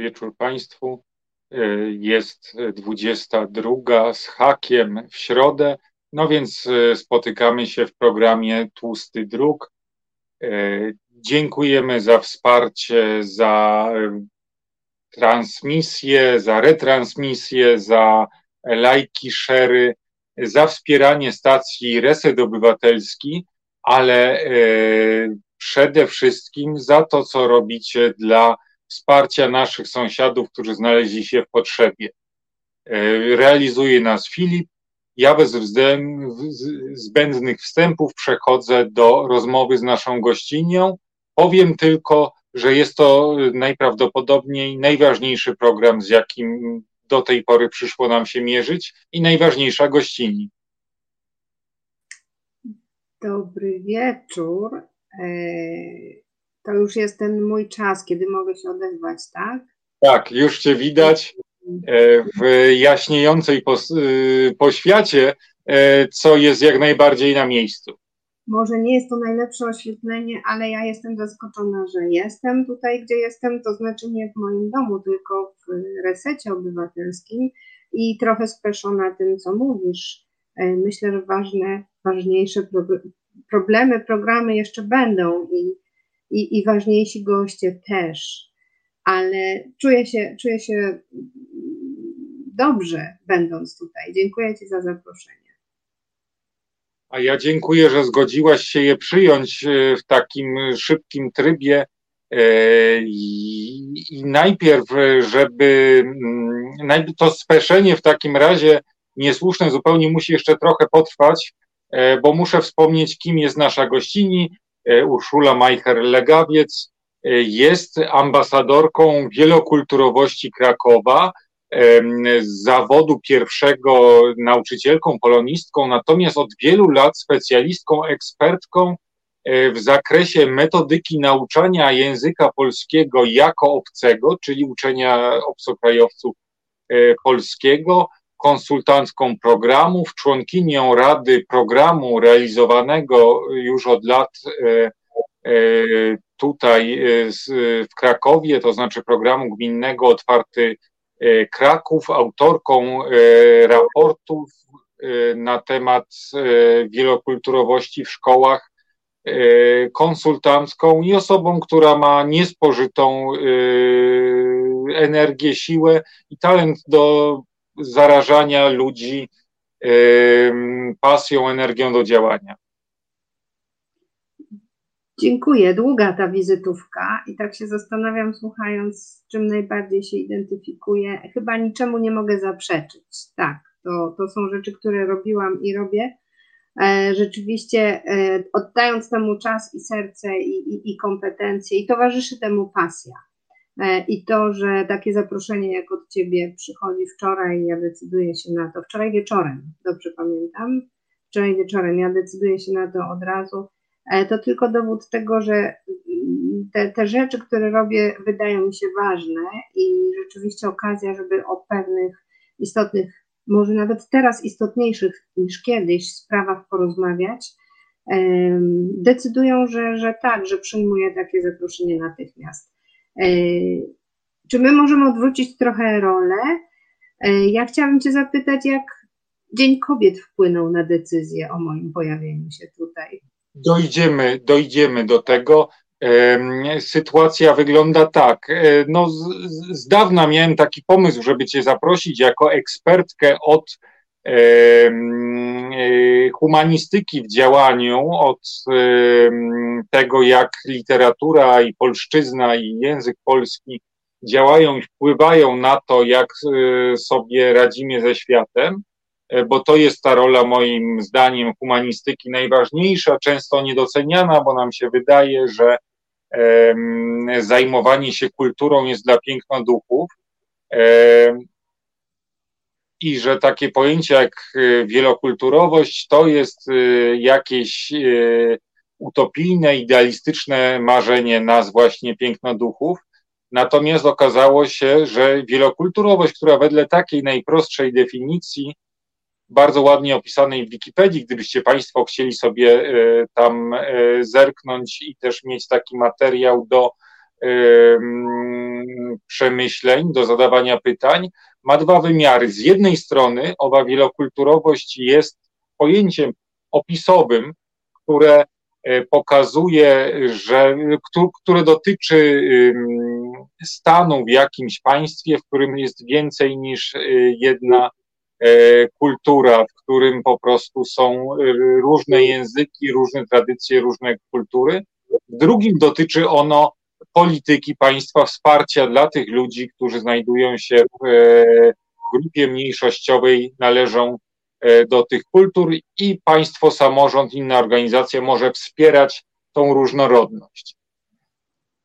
Wieczór Państwu. Jest 22 z hakiem w środę, no więc spotykamy się w programie Tłusty Dróg. Dziękujemy za wsparcie, za transmisję, za retransmisję, za lajki, szery, za wspieranie stacji Reset Obywatelski, ale przede wszystkim za to, co robicie dla wsparcia naszych sąsiadów, którzy znaleźli się w potrzebie. E, realizuje nas Filip. Ja bez zbędnych wstępów przechodzę do rozmowy z naszą gościnią. Powiem tylko, że jest to najprawdopodobniej najważniejszy program, z jakim do tej pory przyszło nam się mierzyć i najważniejsza gościni. Dobry wieczór. E, to już jest ten mój czas, kiedy mogę się odezwać, tak? Tak, już Cię widać e, w jaśniejącej e, poświacie, co jest jak najbardziej na miejscu. Może nie jest to najlepsze oświetlenie, ale ja jestem zaskoczona, że jestem tutaj, gdzie jestem, to znaczy nie w moim domu, tylko w resecie obywatelskim i trochę speszona tym, co mówisz. Myślę, że ważne, ważniejsze problemy, programy jeszcze będą i, i, i ważniejsi goście też, ale czuję się, czuję się dobrze będąc tutaj. Dziękuję Ci za zaproszenie. A ja dziękuję, że zgodziłaś się je przyjąć e, w takim szybkim trybie. E, I, najpierw, żeby mm, to speszenie w takim razie niesłuszne zupełnie musi jeszcze trochę potrwać, E, bo muszę wspomnieć, kim jest nasza gościni. E, Urszula Majcher-Legawiec e, jest ambasadorką wielokulturowości Krakowa, z zawodu pierwszego nauczycielką, polonistką, natomiast od wielu lat specjalistką, ekspertką w zakresie metodyki nauczania języka polskiego jako obcego, czyli uczenia obcokrajowców polskiego, konsultantką programów, członkinią Rady Programu realizowanego już od lat e, e, tutaj e, w Krakowie, to znaczy programu gminnego Otwarty Kraków, autorką raportów na temat wielokulturowości w szkołach, konsultancką i osobą, która ma niespożytą energię, siłę i talent do zarażania ludzi pasją, energią do działania. Dziękuję. Długa ta wizytówka i tak się zastanawiam, słuchając, z czym najbardziej się identyfikuję. Chyba niczemu nie mogę zaprzeczyć. Tak, to, to są rzeczy, które robiłam i robię. E, rzeczywiście e, oddając temu czas i serce i, i, i kompetencje i towarzyszy temu pasja. E, i to, że takie zaproszenie jak od Ciebie przychodzi wczoraj, ja decyduję się na to, wczoraj wieczorem, dobrze pamiętam, wczoraj wieczorem, ja decyduję się na to od razu, e, to tylko dowód tego, że mm, te, te rzeczy, które robię, wydają mi się ważne i rzeczywiście okazja, żeby o pewnych istotnych, może nawet teraz istotniejszych niż kiedyś sprawach porozmawiać, decydują, że, że tak, że przyjmuję takie zaproszenie natychmiast. E, czy my możemy odwrócić trochę rolę? E, ja chciałabym Cię zapytać, jak Dzień Kobiet wpłynął na decyzję o moim pojawieniu się tutaj? Dojdziemy, dojdziemy do tego. Sytuacja wygląda tak. E, no, z, z dawna miałem taki pomysł, żeby Cię zaprosić jako ekspertkę od humanistyki w działaniu, od tego, jak literatura i polszczyzna i język polski działają i wpływają na to, jak e, sobie radzimy ze światem, e, bo to jest ta rola moim zdaniem humanistyki najważniejsza, często niedoceniana, bo nam się wydaje, że zajmowanie się kulturą jest dla piękna duchów i że takie pojęcie jak e, wielokulturowość to jest jakieś utopijne, idealistyczne marzenie nas właśnie pięknoduchów. Natomiast okazało się, że wielokulturowość, która wedle takiej najprostszej definicji, bardzo ładnie opisanej w Wikipedii, gdybyście Państwo chcieli sobie tam zerknąć i też mieć taki materiał do przemyśleń, do zadawania pytań, ma dwa wymiary. Z jednej strony owa wielokulturowość jest pojęciem opisowym, które e, pokazuje, że, które dotyczy stanu w jakimś państwie, w którym jest więcej niż e, jedna e, kultura, w którym po prostu są różne języki, różne tradycje, różne kultury. W drugim dotyczy ono polityki państwa, wsparcia dla tych ludzi, którzy znajdują się w grupie mniejszościowej, należą E, do tych kultur i państwo, samorząd, inna organizacja może wspierać tą różnorodność.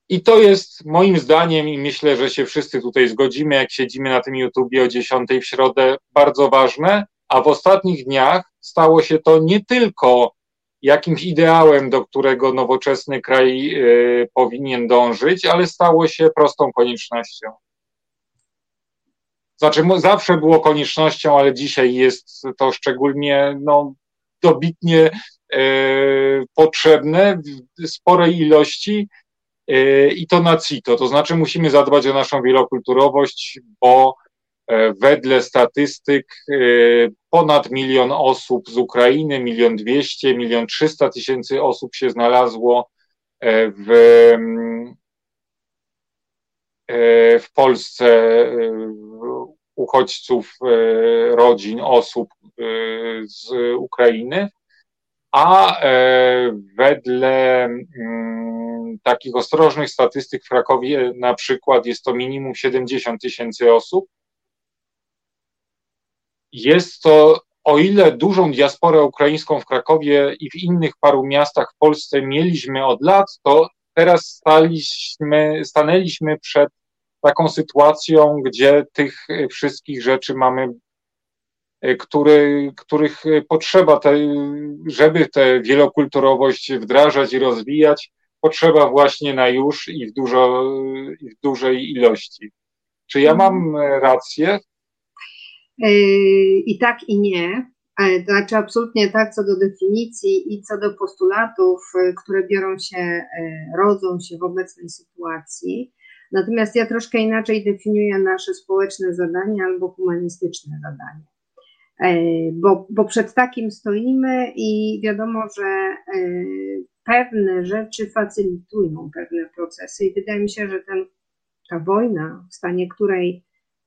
I to jest moim zdaniem, i myślę, że się wszyscy tutaj zgodzimy, jak siedzimy na tym YouTubie o 10 w środę, bardzo ważne, a w ostatnich dniach stało się to nie tylko jakimś ideałem, do którego nowoczesny kraj y, powinien dążyć, ale stało się prostą koniecznością. Znaczy, zawsze było koniecznością, ale dzisiaj jest to szczególnie no, dobitnie e, potrzebne w sporej ilości e, i to na CITO. To znaczy, musimy zadbać o naszą wielokulturowość, bo wedle statystyk e, ponad milion osób z Ukrainy, milion dwieście, milion trzysta tysięcy osób się znalazło e, w e, w Polsce uchodźców, e, rodzin, osób e, z Ukrainy, a e, wedle mm, takich ostrożnych statystyk w Krakowie na przykład jest to minimum 70 tysięcy osób. Jest to, o ile dużą diasporę ukraińską w Krakowie i w innych paru miastach w Polsce mieliśmy od lat, to teraz staliśmy, stanęliśmy przed taką sytuacją, gdzie tych wszystkich rzeczy mamy, e, który, których potrzeba, te, żeby tę wielokulturowość wdrażać i rozwijać, potrzeba właśnie na już i w, dużo, i w dużej ilości. Czy ja mam rację? E, I tak, i nie. E, to znaczy absolutnie tak co do definicji i co do postulatów, które biorą się, rodzą się w obecnej sytuacji. Natomiast ja troszkę inaczej definiuję nasze społeczne zadanie albo humanistyczne zadanie. E, bo, bo przed takim stoimy i wiadomo, że e, pewne rzeczy facylitują pewne procesy i wydaje mi się, że ten, ta wojna, w stanie której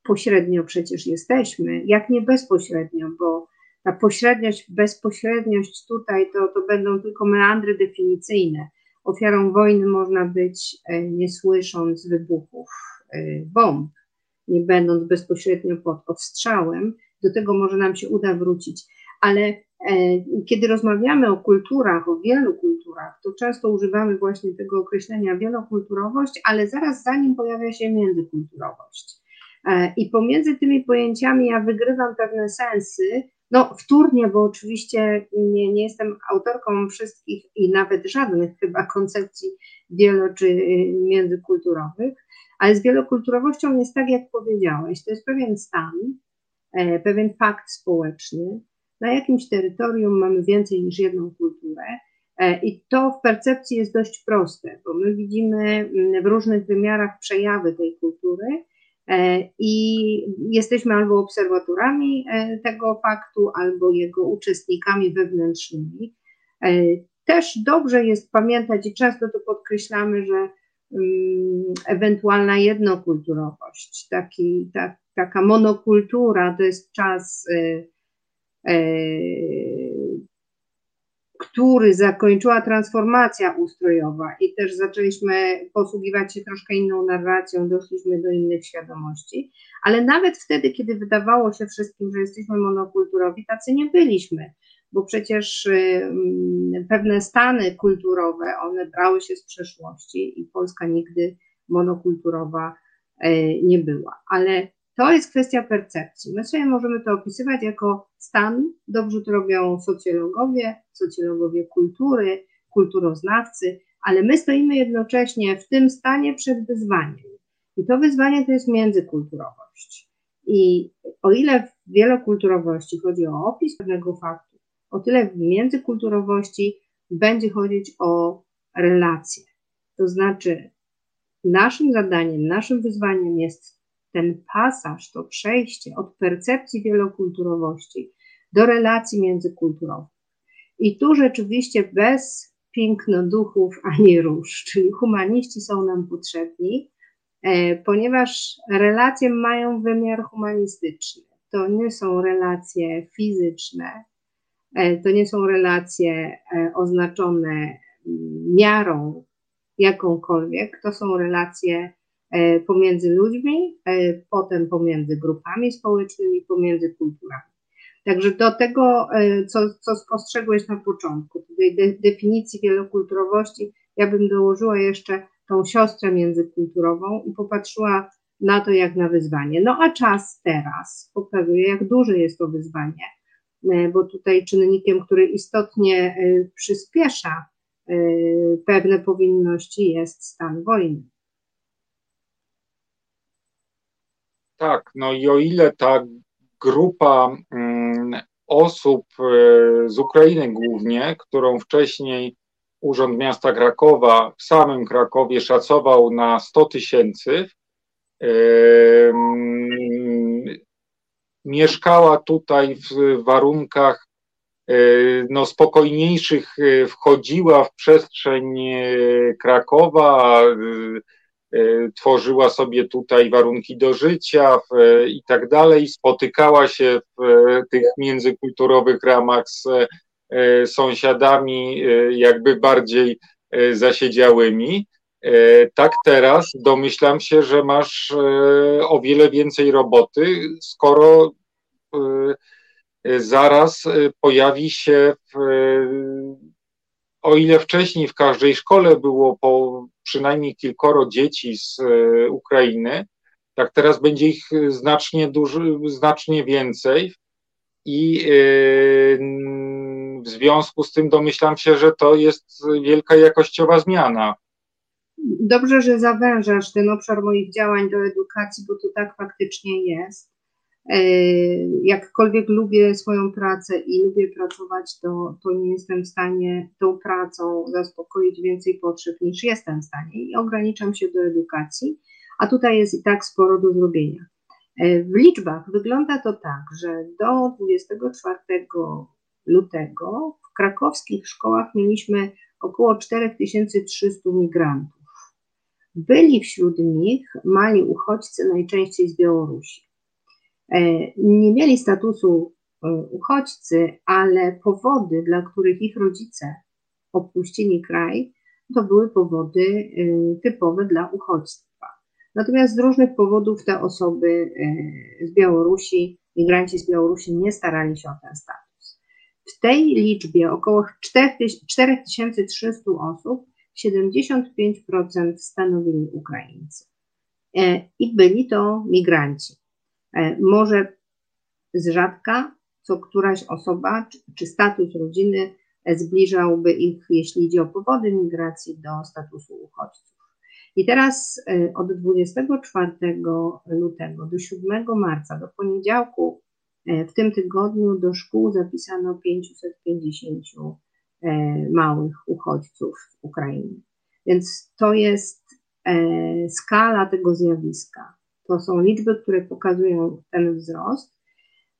pośrednio przecież jesteśmy, jak nie bezpośrednio, bo ta pośredniość, bezpośredniość tutaj to, to będą tylko meandry definicyjne. Ofiarą wojny można być e, nie słysząc wybuchów e, bomb, nie będąc bezpośrednio pod odstrzałem. Do tego może nam się uda wrócić. Ale e, kiedy rozmawiamy o kulturach, o wielu kulturach, to często używamy właśnie tego określenia wielokulturowość, ale zaraz za nim pojawia się międzykulturowość. I pomiędzy tymi pojęciami ja wygrywam pewne sensy, no, wtórnie, bo oczywiście nie, nie jestem autorką wszystkich i nawet żadnych chyba koncepcji wielo- czy y, międzykulturowych, ale z wielokulturowością jest tak, jak powiedziałeś, to jest pewien stan, e, pewien fakt społeczny. Na jakimś terytorium mamy więcej niż jedną kulturę, e, i to w percepcji jest dość proste, bo my widzimy mm, w różnych wymiarach przejawy tej kultury, E, I jesteśmy albo obserwatorami e, tego faktu, albo jego uczestnikami wewnętrznymi. E, też dobrze jest pamiętać i często to podkreślamy, że mm, ewentualna jednokulturowość, taki, ta, taka monokultura to jest czas który zakończyła transformacja ustrojowa i też zaczęliśmy posługiwać się troszkę inną narracją, doszliśmy do innych świadomości, ale nawet wtedy, kiedy wydawało się wszystkim, że jesteśmy monokulturowi, tacy nie byliśmy, bo przecież y, pewne stany kulturowe, one brały się z przeszłości i Polska nigdy monokulturowa y, nie była, ale to jest kwestia percepcji. My sobie możemy to opisywać jako stan, dobrze to robią socjologowie, socjologowie kultury, kulturoznawcy, ale my stoimy jednocześnie w tym stanie przed wyzwaniem. I to wyzwanie to jest międzykulturowość. I o ile w wielokulturowości chodzi o opis pewnego faktu, o tyle w międzykulturowości będzie chodzić o relacje. To znaczy naszym zadaniem, naszym wyzwaniem jest ten pasaż, to przejście od percepcji wielokulturowości do relacji międzykulturowych. I tu rzeczywiście bez pięknoduchów ani róż, czyli humaniści są nam potrzebni, e, ponieważ relacje mają wymiar humanistyczny. To nie są relacje fizyczne, e, to nie są relacje e, oznaczone mm, miarą jakąkolwiek, to są relacje pomiędzy ludźmi, potem pomiędzy grupami społecznymi, pomiędzy kulturami. Także do tego, e, co, co spostrzegłeś na początku, tej de, definicji wielokulturowości, ja bym dołożyła jeszcze tą siostrę międzykulturową i popatrzyła na to jak na wyzwanie. No a czas teraz pokazuje, jak duże jest to wyzwanie, e, bo tutaj czynnikiem, który istotnie e, przyspiesza pewne powinności jest stan wojny. Tak, no i o ile ta grupa mm, osób e, z Ukrainy głównie, którą wcześniej Urząd Miasta Krakowa w samym Krakowie szacował na 100 tysięcy. E, mm, mieszkała tutaj w warunkach e, no, spokojniejszych, wchodziła w przestrzeń Krakowa, tworzyła sobie tutaj warunki do życia i tak dalej, spotykała się w tych międzykulturowych ramach z y, sąsiadami y, jakby bardziej zasiedziałymi. Tak teraz domyślam się, że masz o wiele więcej roboty, skoro zaraz pojawi się w o ile wcześniej w każdej szkole było po przynajmniej kilkoro dzieci z e, Ukrainy, tak teraz będzie ich znacznie, duży, znacznie więcej i e, w związku z tym domyślam się, że to jest wielka jakościowa zmiana. Dobrze, że zawężasz ten obszar moich działań do edukacji, bo to tak faktycznie jest. E, jakkolwiek lubię swoją pracę i lubię pracować, to, to nie jestem w stanie tą pracą zaspokoić więcej potrzeb niż jestem w stanie i ograniczam się do edukacji, a tutaj jest i tak sporo do zrobienia. E, w liczbach wygląda to tak, że do 24 lutego w krakowskich szkołach mieliśmy około 4300 migrantów. Byli wśród nich mali uchodźcy, najczęściej z Białorusi. E, nie mieli statusu e, uchodźcy, ale powody, dla których ich rodzice opuścili kraj, to były powody e, typowe dla uchodźstwa. Natomiast z różnych powodów te osoby z Białorusi, migranci z Białorusi nie starali się o ten status. W tej liczbie około 4300 osób 75% stanowili Ukraińcy. I byli to migranci. E, może z rzadka co któraś osoba czy, status rodziny e, zbliżałby ich, jeśli idzie o powody migracji, do statusu uchodźców. I teraz e, od 24 lutego do 7 marca, do poniedziałku w tym tygodniu do szkół zapisano 550 małych uchodźców z Ukrainy. Więc to jest skala tego zjawiska. To są liczby, które pokazują ten wzrost.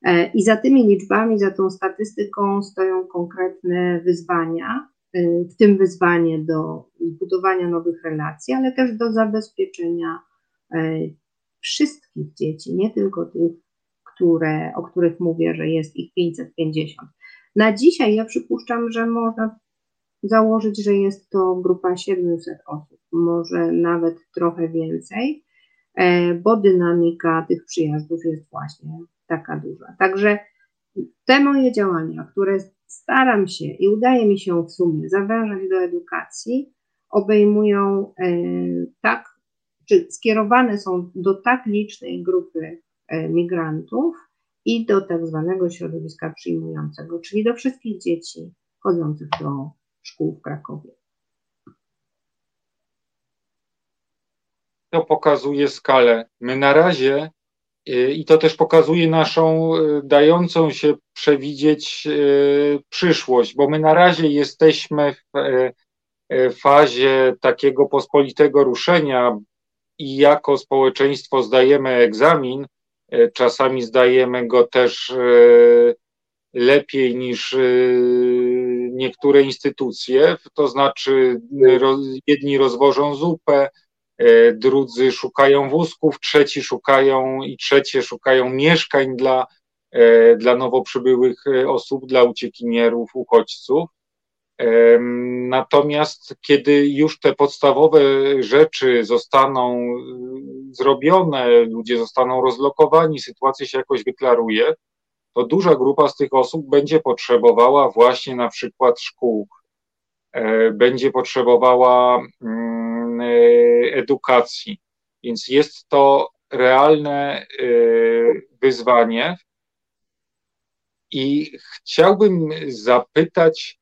E, I za tymi liczbami, za tą statystyką stoją konkretne wyzwania, e, w tym wyzwanie do zbudowania nowych relacji, ale też do zabezpieczenia e, wszystkich dzieci, nie tylko tych, które, o których mówię, że jest ich 550. Na dzisiaj ja przypuszczam, że można założyć, że jest to grupa 700 osób, może nawet trochę więcej. E, bo dynamika tych przyjazdów jest właśnie taka duża. Także te moje działania, które staram się i udaje mi się w sumie zawężać do edukacji, obejmują e, tak, czy skierowane są do tak licznej grupy e, migrantów i do tak zwanego środowiska przyjmującego, czyli do wszystkich dzieci chodzących do szkół w Krakowie. To pokazuje skalę. My na razie, y, i to też pokazuje naszą y, dającą się przewidzieć y, przyszłość, bo my na razie jesteśmy w fazie takiego pospolitego ruszenia i jako społeczeństwo zdajemy egzamin, czasami zdajemy go też lepiej niż niektóre instytucje, to znaczy jedni rozwożą zupę, e, drudzy szukają wózków, trzeci szukają i trzecie szukają mieszkań dla, e, dla nowo przybyłych e, osób, dla uciekinierów, uchodźców. Natomiast kiedy już te podstawowe rzeczy zostaną zrobione, ludzie zostaną rozlokowani, sytuacja się jakoś wyklaruje, to duża grupa z tych osób będzie potrzebowała właśnie na przykład szkół, e, będzie potrzebowała mm, e, edukacji. Więc jest to realne e, wyzwanie. I chciałbym zapytać,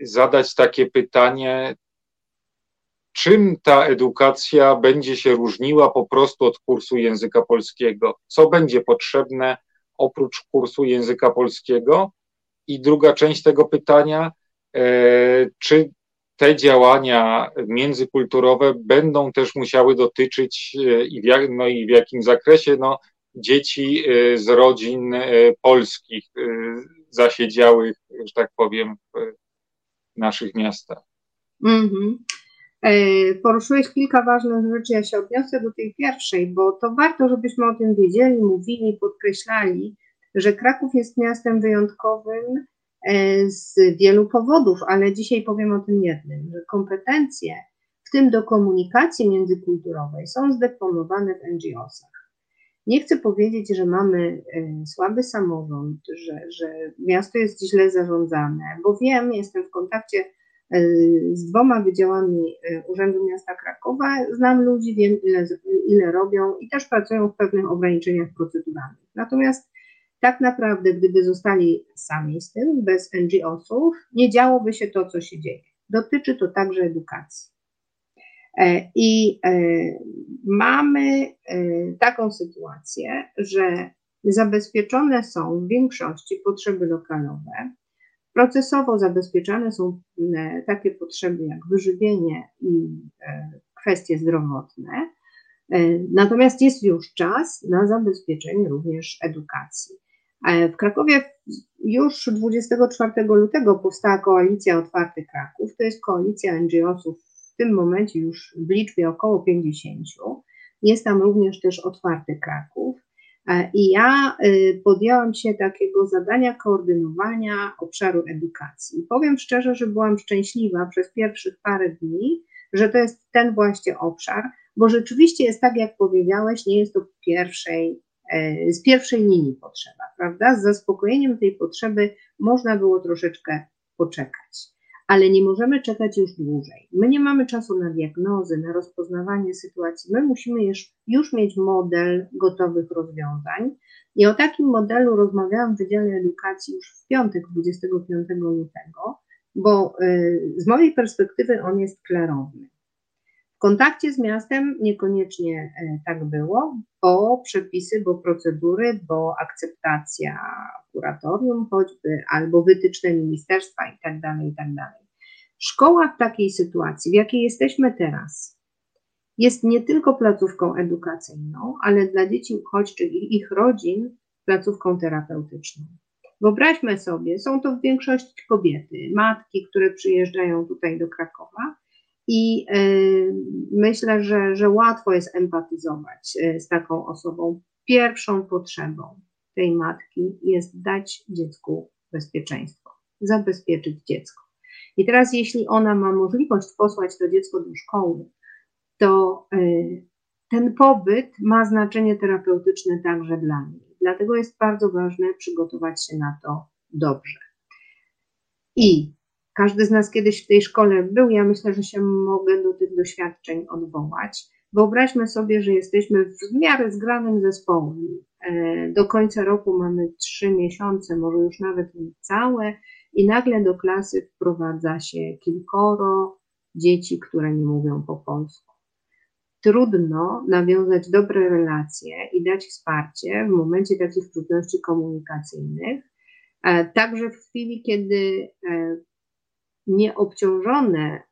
zadać takie pytanie, czym ta edukacja będzie się różniła po prostu od kursu języka polskiego? Co będzie potrzebne oprócz kursu języka polskiego? I druga część tego pytania, e, czy te działania międzykulturowe będą też musiały dotyczyć e, i w, jak, no i w jakim zakresie no, dzieci e, z rodzin polskich zasiedziałych, że tak powiem, w naszych miastach. Mm -hmm. E, poruszyłeś kilka ważnych rzeczy, ja się odniosę do tej pierwszej, bo to warto, żebyśmy o tym wiedzieli, mówili, podkreślali, że Kraków jest miastem wyjątkowym e, z wielu powodów, ale dzisiaj powiem o tym jednym, że kompetencje, w tym do komunikacji międzykulturowej, są zdeponowane w NGO-sach. Nie chcę powiedzieć, że mamy e, słaby samorząd, że, że miasto jest źle zarządzane, bo wiem, jestem w kontakcie E, z dwoma wydziałami e, Urzędu Miasta Krakowa. Znam ludzi, wiem ile, ile robią i też pracują w pewnych ograniczeniach proceduralnych. Natomiast tak naprawdę, gdyby zostali sami z tym, bez NGO-sów, nie działoby się to, co się dzieje. Dotyczy to także edukacji. E, I mamy taką sytuację, że zabezpieczone są w większości potrzeby lokalowe, Procesowo zabezpieczane są e, takie potrzeby jak wyżywienie i e, kwestie zdrowotne. E, natomiast jest już czas na zabezpieczenie również edukacji. W Krakowie już 24 lutego powstała koalicja Otwarty Kraków. To jest koalicja NGO-sów w tym momencie już w liczbie około 50. Jest tam również też Otwarty Kraków. E, I ja y, podjęłam się takiego zadania koordynowania obszaru edukacji. Powiem szczerze, że byłam szczęśliwa przez pierwszych parę dni, że to jest ten właśnie obszar, bo rzeczywiście jest tak, jak powiedziałeś, nie jest to pierwszej, e, z pierwszej linii potrzeba, prawda? Z zaspokojeniem tej potrzeby można było troszeczkę poczekać ale nie możemy czekać już dłużej. My nie mamy czasu na diagnozy, na rozpoznawanie sytuacji. My musimy już, już mieć model gotowych rozwiązań. I o takim modelu rozmawiałam w Wydziale Edukacji już w piątek, 25 lutego, bo y, z mojej perspektywy on jest klarowny. Kontakcie z miastem niekoniecznie y, tak było, bo przepisy, bo procedury, bo akceptacja kuratorium choćby, albo wytyczne ministerstwa i tak dalej, i tak. Szkoła w takiej sytuacji, w jakiej jesteśmy teraz, jest nie tylko placówką edukacyjną, ale dla dzieci uchodźczych i ich rodzin placówką terapeutyczną. Wyobraźmy sobie, są to w większości kobiety, matki, które przyjeżdżają tutaj do Krakowa i y, myślę, że, że łatwo jest empatyzować y, z taką osobą. Pierwszą potrzebą tej matki jest dać dziecku bezpieczeństwo, zabezpieczyć dziecko. I teraz, jeśli ona ma możliwość posłać to dziecko do szkoły, to y, ten pobyt ma znaczenie terapeutyczne także dla niej. Dlatego jest bardzo ważne przygotować się na to dobrze. I każdy z nas kiedyś w tej szkole był, ja myślę, że się mogę do tych doświadczeń odwołać. Wyobraźmy sobie, że jesteśmy w miarę zgranym zespołem. E, do końca roku mamy trzy miesiące, może już nawet całe, i nagle do klasy wprowadza się kilkoro dzieci, które nie mówią po polsku. Trudno nawiązać dobre relacje i dać wsparcie w momencie takich trudności komunikacyjnych, e, także w chwili, kiedy e, nieobciążone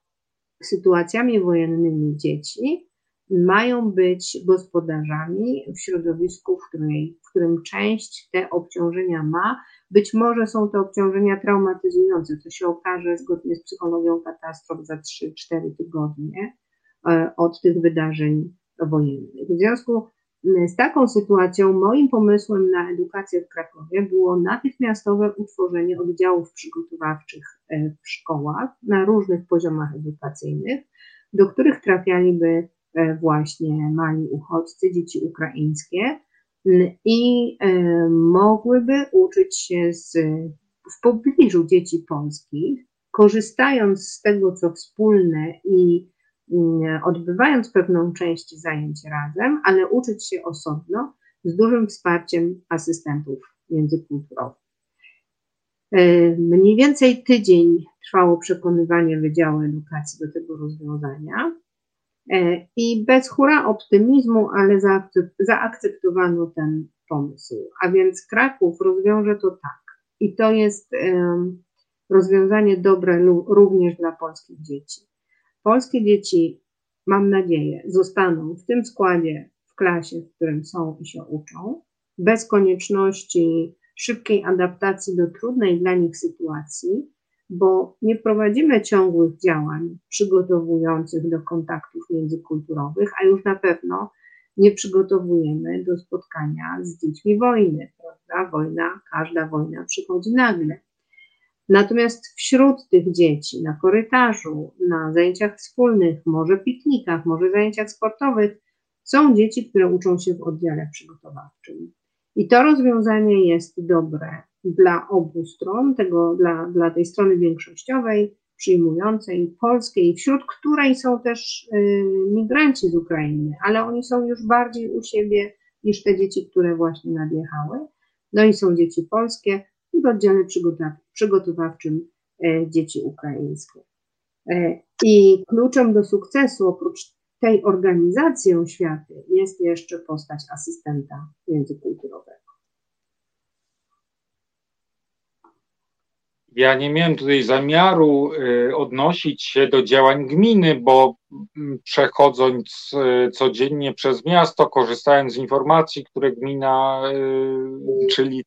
sytuacjami wojennymi dzieci mają być gospodarzami w środowisku, w, której, w którym część te obciążenia ma. Być może są to obciążenia traumatyzujące, co się okaże zgodnie z psychologią katastrof za 3-4 tygodnie e, od tych wydarzeń wojennych. W związku z taką sytuacją moim pomysłem na edukację w Krakowie było natychmiastowe utworzenie oddziałów przygotowawczych e, w szkołach na różnych poziomach edukacyjnych, do których trafialiby e, właśnie mali uchodźcy, dzieci ukraińskie i mogłyby uczyć się z, w pobliżu dzieci polskich, korzystając z tego, co wspólne i odbywając pewną część zajęć razem, ale uczyć się osobno z dużym wsparciem asystentów międzykulturowych. E, mniej więcej tydzień trwało przekonywanie Wydziału Edukacji do tego rozwiązania e, i bez hura optymizmu, ale zaakceptowano ten pomysł. A więc Kraków rozwiąże to tak. I to jest rozwiązanie dobre również dla polskich dzieci. Polskie dzieci, mam nadzieję, zostaną w tym składzie w klasie, w którym są i się uczą, bez konieczności szybkiej adaptacji do trudnej dla nich sytuacji, bo nie prowadzimy ciągłych działań przygotowujących do kontaktów międzykulturowych, a już na pewno nie przygotowujemy do spotkania z dziećmi wojny, prawda? Wojna, każda wojna przychodzi nagle. Natomiast wśród tych dzieci na korytarzu, na zajęciach wspólnych, może piknikach, może zajęciach sportowych, są dzieci, które uczą się w oddziale przygotowawczym. I to rozwiązanie jest dobre dla obu stron, tego, dla, dla tej strony większościowej, przyjmującej, polskiej, wśród której są też y, migranci z Ukrainy, ale oni są już bardziej u siebie niż te dzieci, które właśnie nadjechały. No i są dzieci polskie, i w oddziale przygotowawczym e, dzieci ukraińskie. E, I kluczem do sukcesu, oprócz tej organizacji oświaty, jest jeszcze postać asystenta międzykulturowego. Ja nie miałem tutaj zamiaru e, odnosić się do działań gminy, bo mm, przechodząc codziennie przez miasto, korzystając z informacji, które gmina, czyli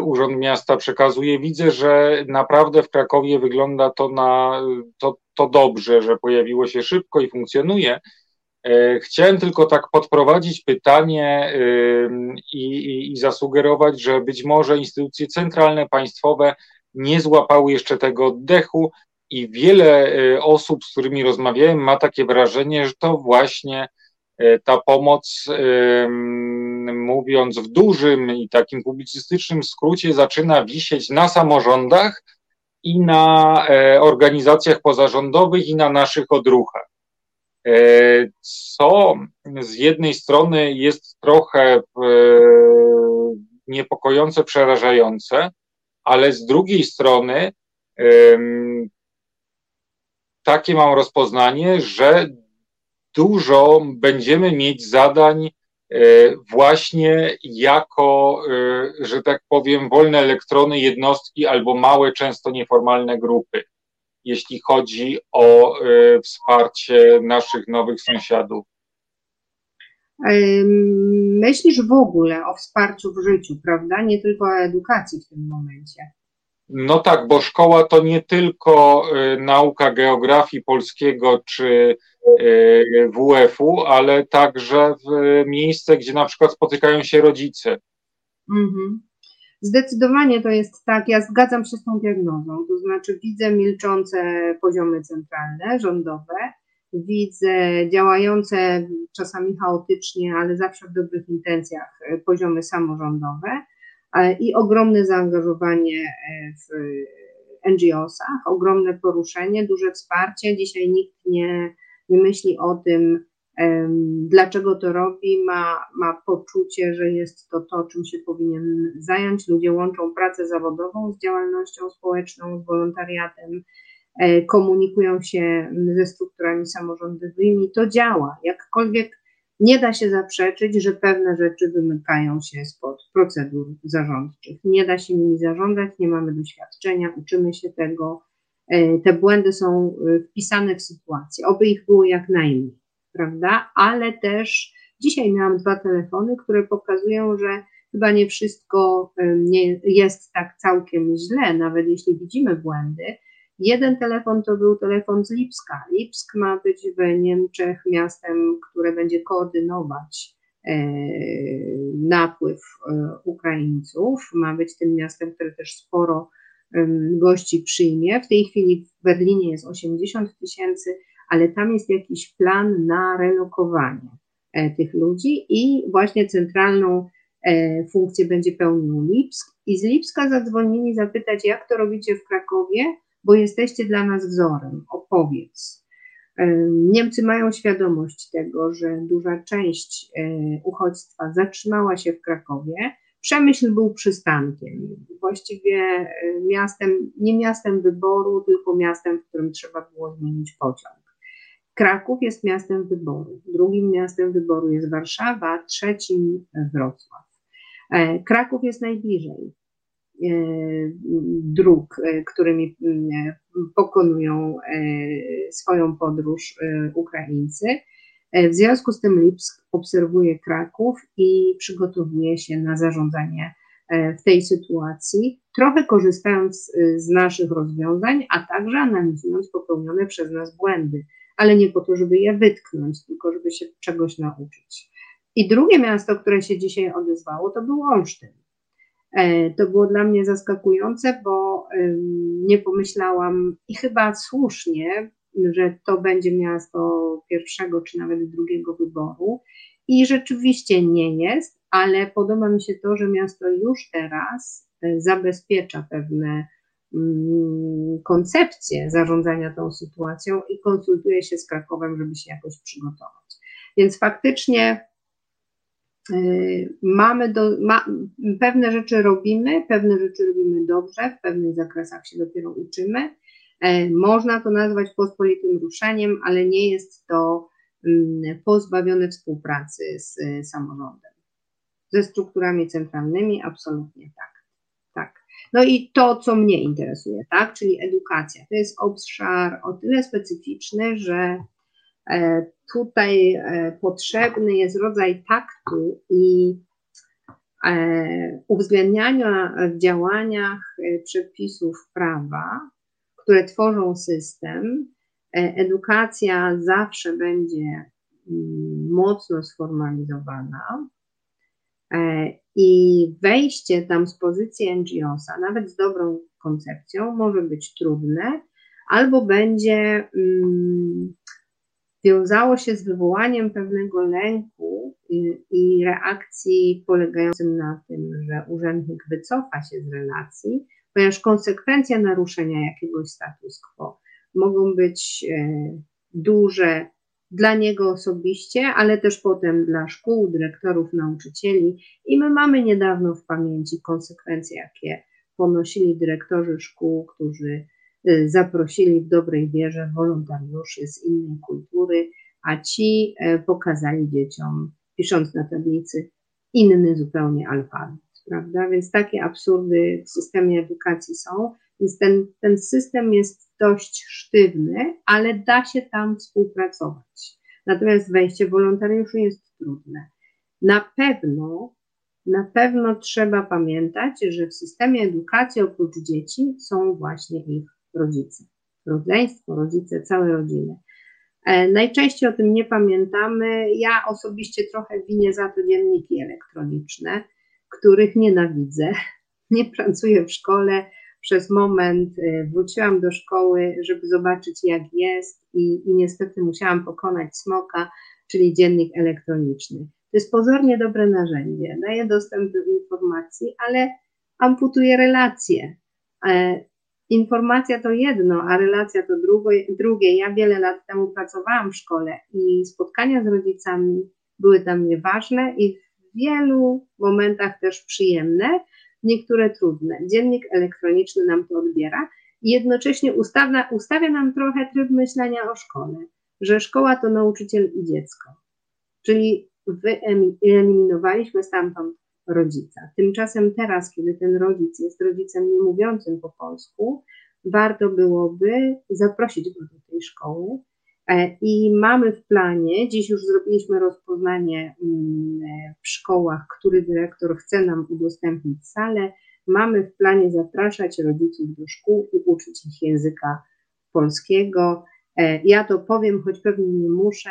Urząd Miasta przekazuje. Widzę, że naprawdę w Krakowie wygląda to na to, to dobrze, że pojawiło się szybko i funkcjonuje. Y, chciałem tylko tak podprowadzić pytanie y, i, i, i zasugerować, że być może instytucje centralne, państwowe nie złapały jeszcze tego oddechu i wiele osób, z którymi rozmawiałem, ma takie wrażenie, że to właśnie ta pomoc mówiąc w dużym i takim publicystycznym skrócie, zaczyna wisieć na samorządach i na e, organizacjach pozarządowych i na naszych odruchach. E, co z jednej strony jest trochę e, niepokojące, przerażające, ale z drugiej strony takie mam rozpoznanie, że dużo będziemy mieć zadań właśnie jako, e, że tak powiem, wolne elektrony, jednostki albo małe, często nieformalne grupy, jeśli chodzi o e, wsparcie naszych nowych sąsiadów. Myślisz w ogóle o wsparciu w życiu, prawda? Nie tylko o edukacji w tym momencie. No tak, bo szkoła to nie tylko nauka geografii polskiego czy E, WF-u, ale także w miejsce, gdzie na przykład spotykają się rodzice. Mhm. Zdecydowanie to jest tak, ja zgadzam się z tą diagnozą, to znaczy widzę milczące poziomy centralne, rządowe, widzę działające czasami chaotycznie, ale zawsze w dobrych intencjach poziomy samorządowe i ogromne zaangażowanie e, w NGO-sach, ogromne poruszenie, duże wsparcie. Dzisiaj nikt nie nie myśli o tym, dlaczego to robi, ma, ma poczucie, że jest to to, czym się powinien zająć. Ludzie łączą pracę zawodową z działalnością społeczną, z wolontariatem, e, komunikują się ze strukturami samorządowymi. To działa. Jakkolwiek nie da się zaprzeczyć, że pewne rzeczy wymykają się spod procedur zarządczych. Nie da się nimi zarządzać, nie mamy doświadczenia, uczymy się tego te błędy są wpisane w sytuację, oby ich było jak najmniej, prawda? Ale też dzisiaj miałam dwa telefony, które pokazują, że chyba nie wszystko nie jest tak całkiem źle, nawet jeśli widzimy błędy. Jeden telefon to był telefon z Lipska. Lipsk ma być w Niemczech miastem, które będzie koordynować e, napływ e, Ukraińców. Ma być tym miastem, które też sporo gości przyjmie. W tej chwili w Berlinie jest 80 tysięcy, ale tam jest jakiś plan na relokowanie e, tych ludzi i właśnie centralną funkcję będzie pełnił Lipsk i z Lipska zadzwonili zapytać, jak to robicie w Krakowie, bo jesteście dla nas wzorem, opowiedz. E, Niemcy mają świadomość tego, że duża część e, uchodźstwa zatrzymała się w Krakowie. Przemyśl był przystankiem, właściwie miastem, nie miastem wyboru, tylko miastem, w którym trzeba było zmienić pociąg. Kraków jest miastem wyboru, drugim miastem wyboru jest Warszawa, trzecim Wrocław. E, Kraków jest najbliżej e, dróg, e, którymi pokonują swoją podróż Ukraińcy. W związku z tym Lipsk obserwuje Kraków i przygotowuje się na zarządzanie w tej sytuacji, trochę korzystając z naszych rozwiązań, a także analizując popełnione przez nas błędy, ale nie po to, żeby je wytknąć, tylko żeby się czegoś nauczyć. I drugie miasto, które się dzisiaj odezwało, to był Olsztyn. E, to było dla mnie zaskakujące, bo nie pomyślałam i chyba słusznie, że to będzie miasto pierwszego czy nawet drugiego wyboru. I rzeczywiście nie jest, ale podoba mi się to, że miasto już teraz e, zabezpiecza pewne mm, koncepcje zarządzania tą sytuacją i konsultuje się z Krakowem, żeby się jakoś przygotować. Więc faktycznie mamy do, ma, pewne rzeczy robimy, pewne rzeczy robimy dobrze, w pewnych zakresach się dopiero uczymy. E, można to nazwać pospolitym ruszeniem, ale nie jest to mm, pozbawione współpracy z y, samorządem. Ze strukturami centralnymi absolutnie tak. tak. No i to, co mnie interesuje, tak, czyli edukacja. To jest obszar o tyle specyficzny, że tutaj e, potrzebny jest rodzaj taktu i e, uwzględniania w działaniach przepisów prawa, które tworzą system. Edukacja zawsze będzie mm, mocno sformalizowana i wejście tam z pozycji NGO-sa, nawet z dobrą koncepcją, może być trudne, albo będzie mm, wiązało się z wywołaniem pewnego lęku i, i reakcji polegającym na tym, że urzędnik wycofa się z relacji, ponieważ konsekwencje naruszenia jakiegoś status quo mogą być e, duże dla niego osobiście, ale też potem dla szkół, dyrektorów, nauczycieli. I my mamy niedawno w pamięci konsekwencje, jakie ponosili dyrektorzy szkół, którzy zaprosili w dobrej wierze wolontariuszy z innej kultury, a ci e, pokazali dzieciom, pisząc na tablicy, inny zupełnie alfabet, prawda? Więc takie absurdy w systemie edukacji są, więc ten, ten system jest dość sztywny, ale da się tam współpracować. Natomiast wejście wolontariuszy jest trudne. Na pewno, na pewno trzeba pamiętać, że w systemie edukacji oprócz dzieci są właśnie ich rodzice. Rodzeństwo, rodzice, całe rodziny. E, najczęściej o tym nie pamiętamy. Ja osobiście trochę winię za to dzienniki elektroniczne, których nienawidzę. Nie pracuję w szkole. Przez moment e, wróciłam do szkoły, żeby zobaczyć, jak jest, i, i niestety musiałam pokonać smoka, czyli dziennik elektroniczny. To jest pozornie dobre narzędzie, daje dostęp do informacji, ale amputuje relacje. Informacja to jedno, a relacja to drugie, drugie. Ja wiele lat temu pracowałam w szkole i spotkania z rodzicami były dla mnie ważne i w wielu momentach też przyjemne, niektóre trudne. Dziennik elektroniczny nam to odbiera i jednocześnie ustawia, ustawia nam trochę tryb myślenia o szkole, że szkoła to nauczyciel i dziecko. Czyli wyeliminowaliśmy stamtąd rodzica. Tymczasem teraz, kiedy ten rodzic jest rodzicem nie mówiącym po polsku, warto byłoby zaprosić go do tej szkoły. E, I mamy w planie, dziś już zrobiliśmy rozpoznanie mm, w szkołach, który dyrektor chce nam udostępnić salę. Mamy w planie zapraszać rodziców do szkół i uczyć ich języka polskiego. E, ja to powiem, choć pewnie nie muszę.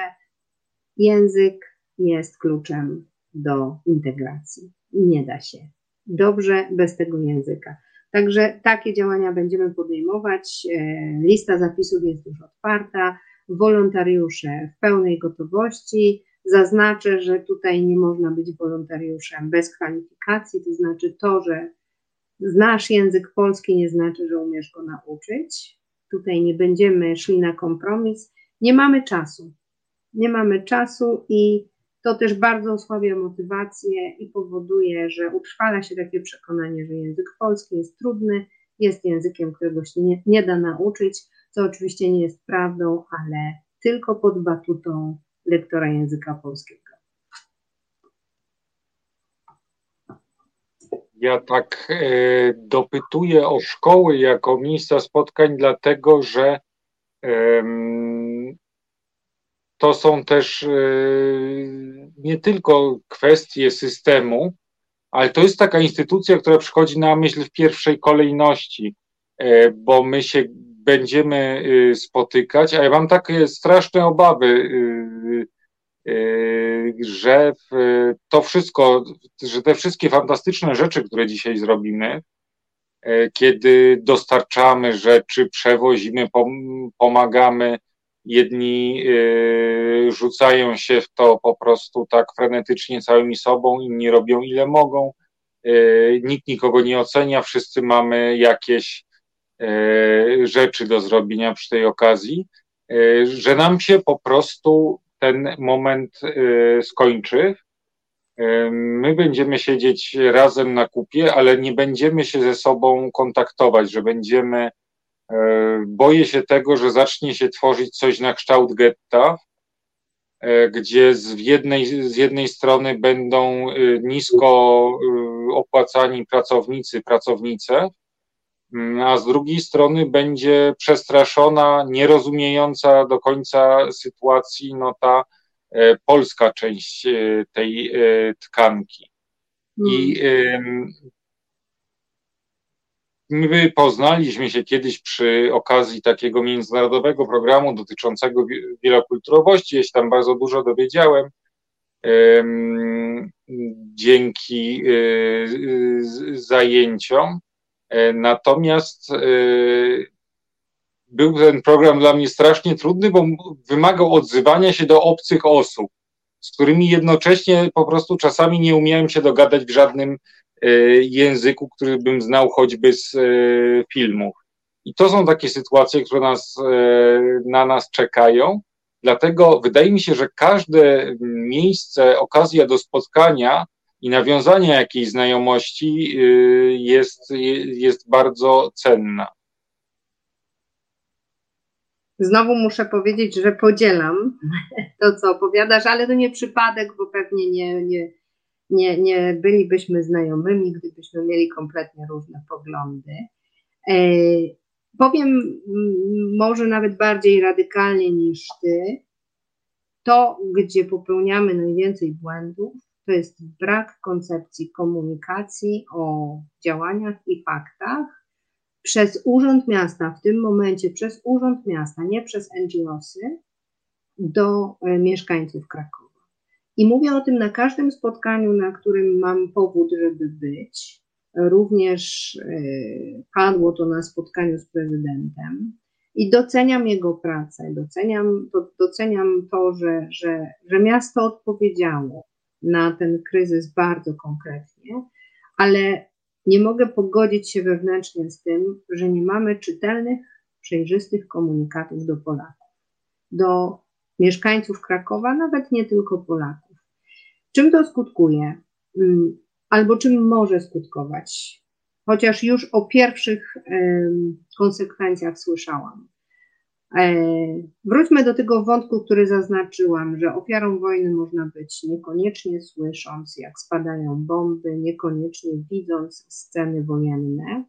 Język jest kluczem do integracji. Nie da się dobrze bez tego języka. Także takie działania będziemy podejmować. E, lista zapisów jest już otwarta. Wolontariusze w pełnej gotowości. Zaznaczę, że tutaj nie można być wolontariuszem bez kwalifikacji, to znaczy to, że znasz język polski, nie znaczy, że umiesz go nauczyć. Tutaj nie będziemy szli na kompromis. Nie mamy czasu. Nie mamy czasu i to też bardzo osłabia motywację i powoduje, że utrwala się takie przekonanie, że język polski jest trudny, jest językiem, którego się nie, nie da nauczyć, co oczywiście nie jest prawdą, ale tylko pod batutą lektora języka polskiego. Ja tak e, dopytuję o szkoły jako miejsca spotkań, dlatego że e, to są też e, nie tylko kwestie systemu, ale to jest taka instytucja, która przychodzi na myśl w pierwszej kolejności, e, bo my się będziemy e, spotykać, a ja mam takie straszne obawy, że to wszystko, że te wszystkie fantastyczne rzeczy, które dzisiaj zrobimy, kiedy dostarczamy rzeczy, przewozimy, pomagamy, Jedni y, rzucają się w to po prostu tak frenetycznie całymi sobą, inni robią ile mogą. Y, nikt nikogo nie ocenia, wszyscy mamy jakieś y, rzeczy do zrobienia przy tej okazji, że nam się po prostu ten moment skończy. My będziemy siedzieć razem na kupie, ale nie będziemy się ze sobą kontaktować, że będziemy boję się tego, że zacznie się tworzyć coś na kształt getta, e, gdzie z jednej, z jednej strony będą e, nisko opłacani pracownicy, pracownice, mm, a z drugiej strony będzie przestraszona, nierozumiejąca do końca sytuacji no ta polska część tej tkanki. I hmm. My poznaliśmy się kiedyś przy okazji takiego międzynarodowego programu dotyczącego wielokulturowości. Ja się tam bardzo dużo dowiedziałem dzięki y, zajęciom. E, natomiast e, był ten program dla mnie strasznie trudny, bo wymagał odzywania się do obcych osób, z którymi jednocześnie po prostu czasami nie umiałem się dogadać w żadnym języku, który bym znał choćby z e, filmów. I to są takie sytuacje, które nas, e, na nas czekają. Dlatego wydaje mi się, że każde miejsce, okazja do spotkania i nawiązania jakiejś znajomości jest, jest bardzo cenna. Znowu muszę powiedzieć, że podzielam to, co opowiadasz, ale to nie przypadek, bo pewnie nie, nie, nie, nie bylibyśmy znajomymi, gdybyśmy mieli kompletnie różne poglądy. E, powiem może nawet bardziej radykalnie niż ty, to, gdzie popełniamy najwięcej błędów, to jest brak koncepcji komunikacji o działaniach i faktach przez Urząd Miasta, w tym momencie przez Urząd Miasta, nie przez NGOsy, do e, mieszkańców Krakowa. I mówię o tym na każdym spotkaniu, na którym mam powód, żeby być. Również e, padło to na spotkaniu z prezydentem. I doceniam jego pracę, doceniam doceniam to że, że, że miasto odpowiedziało na ten kryzys bardzo konkretnie, ale nie mogę pogodzić się wewnętrznie z tym, że nie mamy czytelnych, przejrzystych komunikatów do Polaków, do mieszkańców Krakowa, nawet nie tylko Polaków. Czym to skutkuje? Mm, albo czym może skutkować? Chociaż już o pierwszych konsekwencjach słyszałam. E, wróćmy do tego wątku, który zaznaczyłam, że ofiarą wojny można być niekoniecznie słysząc, jak spadają bomby, niekoniecznie widząc sceny wojenne,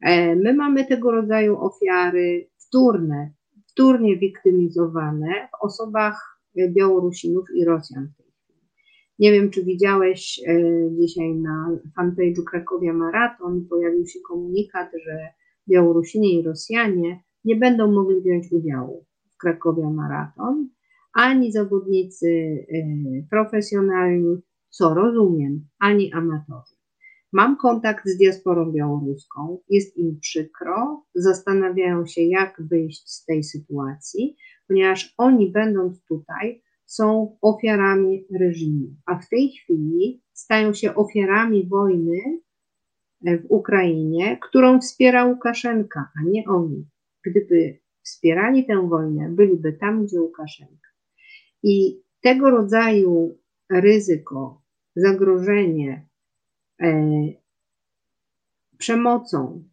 E, my mamy tego rodzaju ofiary wtórne, wtórnie wiktymizowane w osobach Białorusinów i Rosjan w. Nie wiem, czy widziałeś e, dzisiaj na fanpage'u Krakowia Maraton pojawił się komunikat, że Białorusini i Rosjanie nie będą mogli wziąć udziału w Krakowia Maraton, ani zawodnicy e, profesjonalni, co rozumiem, ani amatorzy. Mam kontakt z diasporą białoruską, jest im przykro, zastanawiają się, jak wyjść z tej sytuacji, ponieważ oni, będąc tutaj, są ofiarami reżimu, a w tej chwili stają się ofiarami wojny w Ukrainie, którą wspiera Łukaszenka, a nie oni. Gdyby wspierali tę wojnę, byliby tam, gdzie Łukaszenka. I tego rodzaju ryzyko, zagrożenie e, przemocą,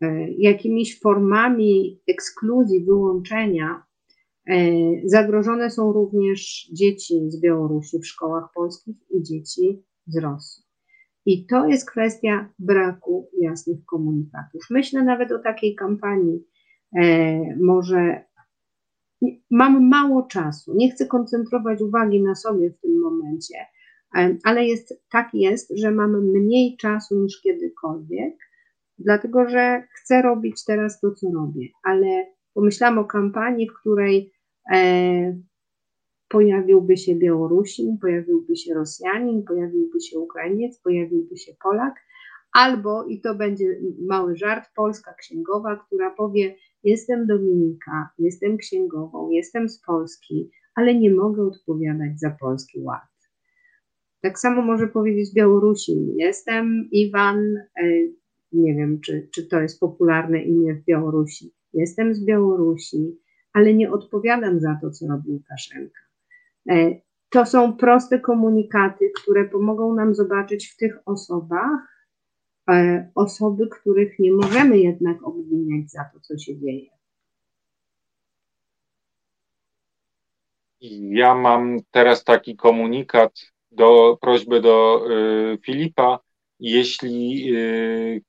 e, jakimiś formami ekskluzji, wyłączenia, e, zagrożone są również dzieci z Białorusi w szkołach polskich i dzieci z Rosji. I to jest kwestia braku jasnych komunikatów. Myślę nawet o takiej kampanii, e, może mam mało czasu, nie chcę koncentrować uwagi na sobie w tym momencie, e, ale jest, tak jest, że mam mniej czasu niż kiedykolwiek, dlatego że chcę robić teraz to, co robię, ale pomyślałam o kampanii, w której e, pojawiłby się Białorusin, pojawiłby się Rosjanin, pojawiłby się Ukrainiec, pojawiłby się Polak, albo, i to będzie mały żart, polska księgowa, która powie: Jestem Dominika, jestem księgową, jestem z Polski, ale nie mogę odpowiadać za polski ład. Tak samo może powiedzieć Białorusin: Jestem Iwan, e, nie wiem, czy, czy to jest popularne imię w Białorusi. Jestem z Białorusi, ale nie odpowiadam za to, co robi Łukaszenka. E, to są proste komunikaty, które pomogą nam zobaczyć w tych osobach e, osoby, których nie możemy jednak obwiniać za to, co się dzieje. Ja mam teraz taki komunikat do prośby do y, Filipa. Jeśli y,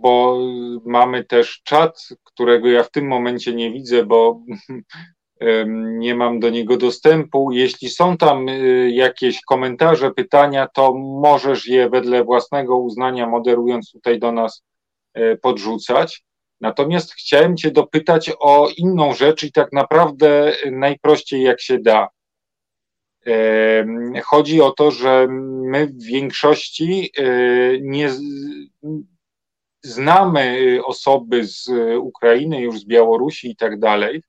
bo mamy też czat, którego ja w tym momencie nie widzę, bo nie mam do niego dostępu. Jeśli są tam y, jakieś komentarze, pytania, to możesz je wedle własnego uznania, moderując tutaj do nas, e, podrzucać. Natomiast chciałem Cię dopytać o inną rzecz i tak naprawdę najprościej jak się da. Chodzi o to, że my w większości e, nie znamy osoby z Ukrainy, już z Białorusi i tak dalej,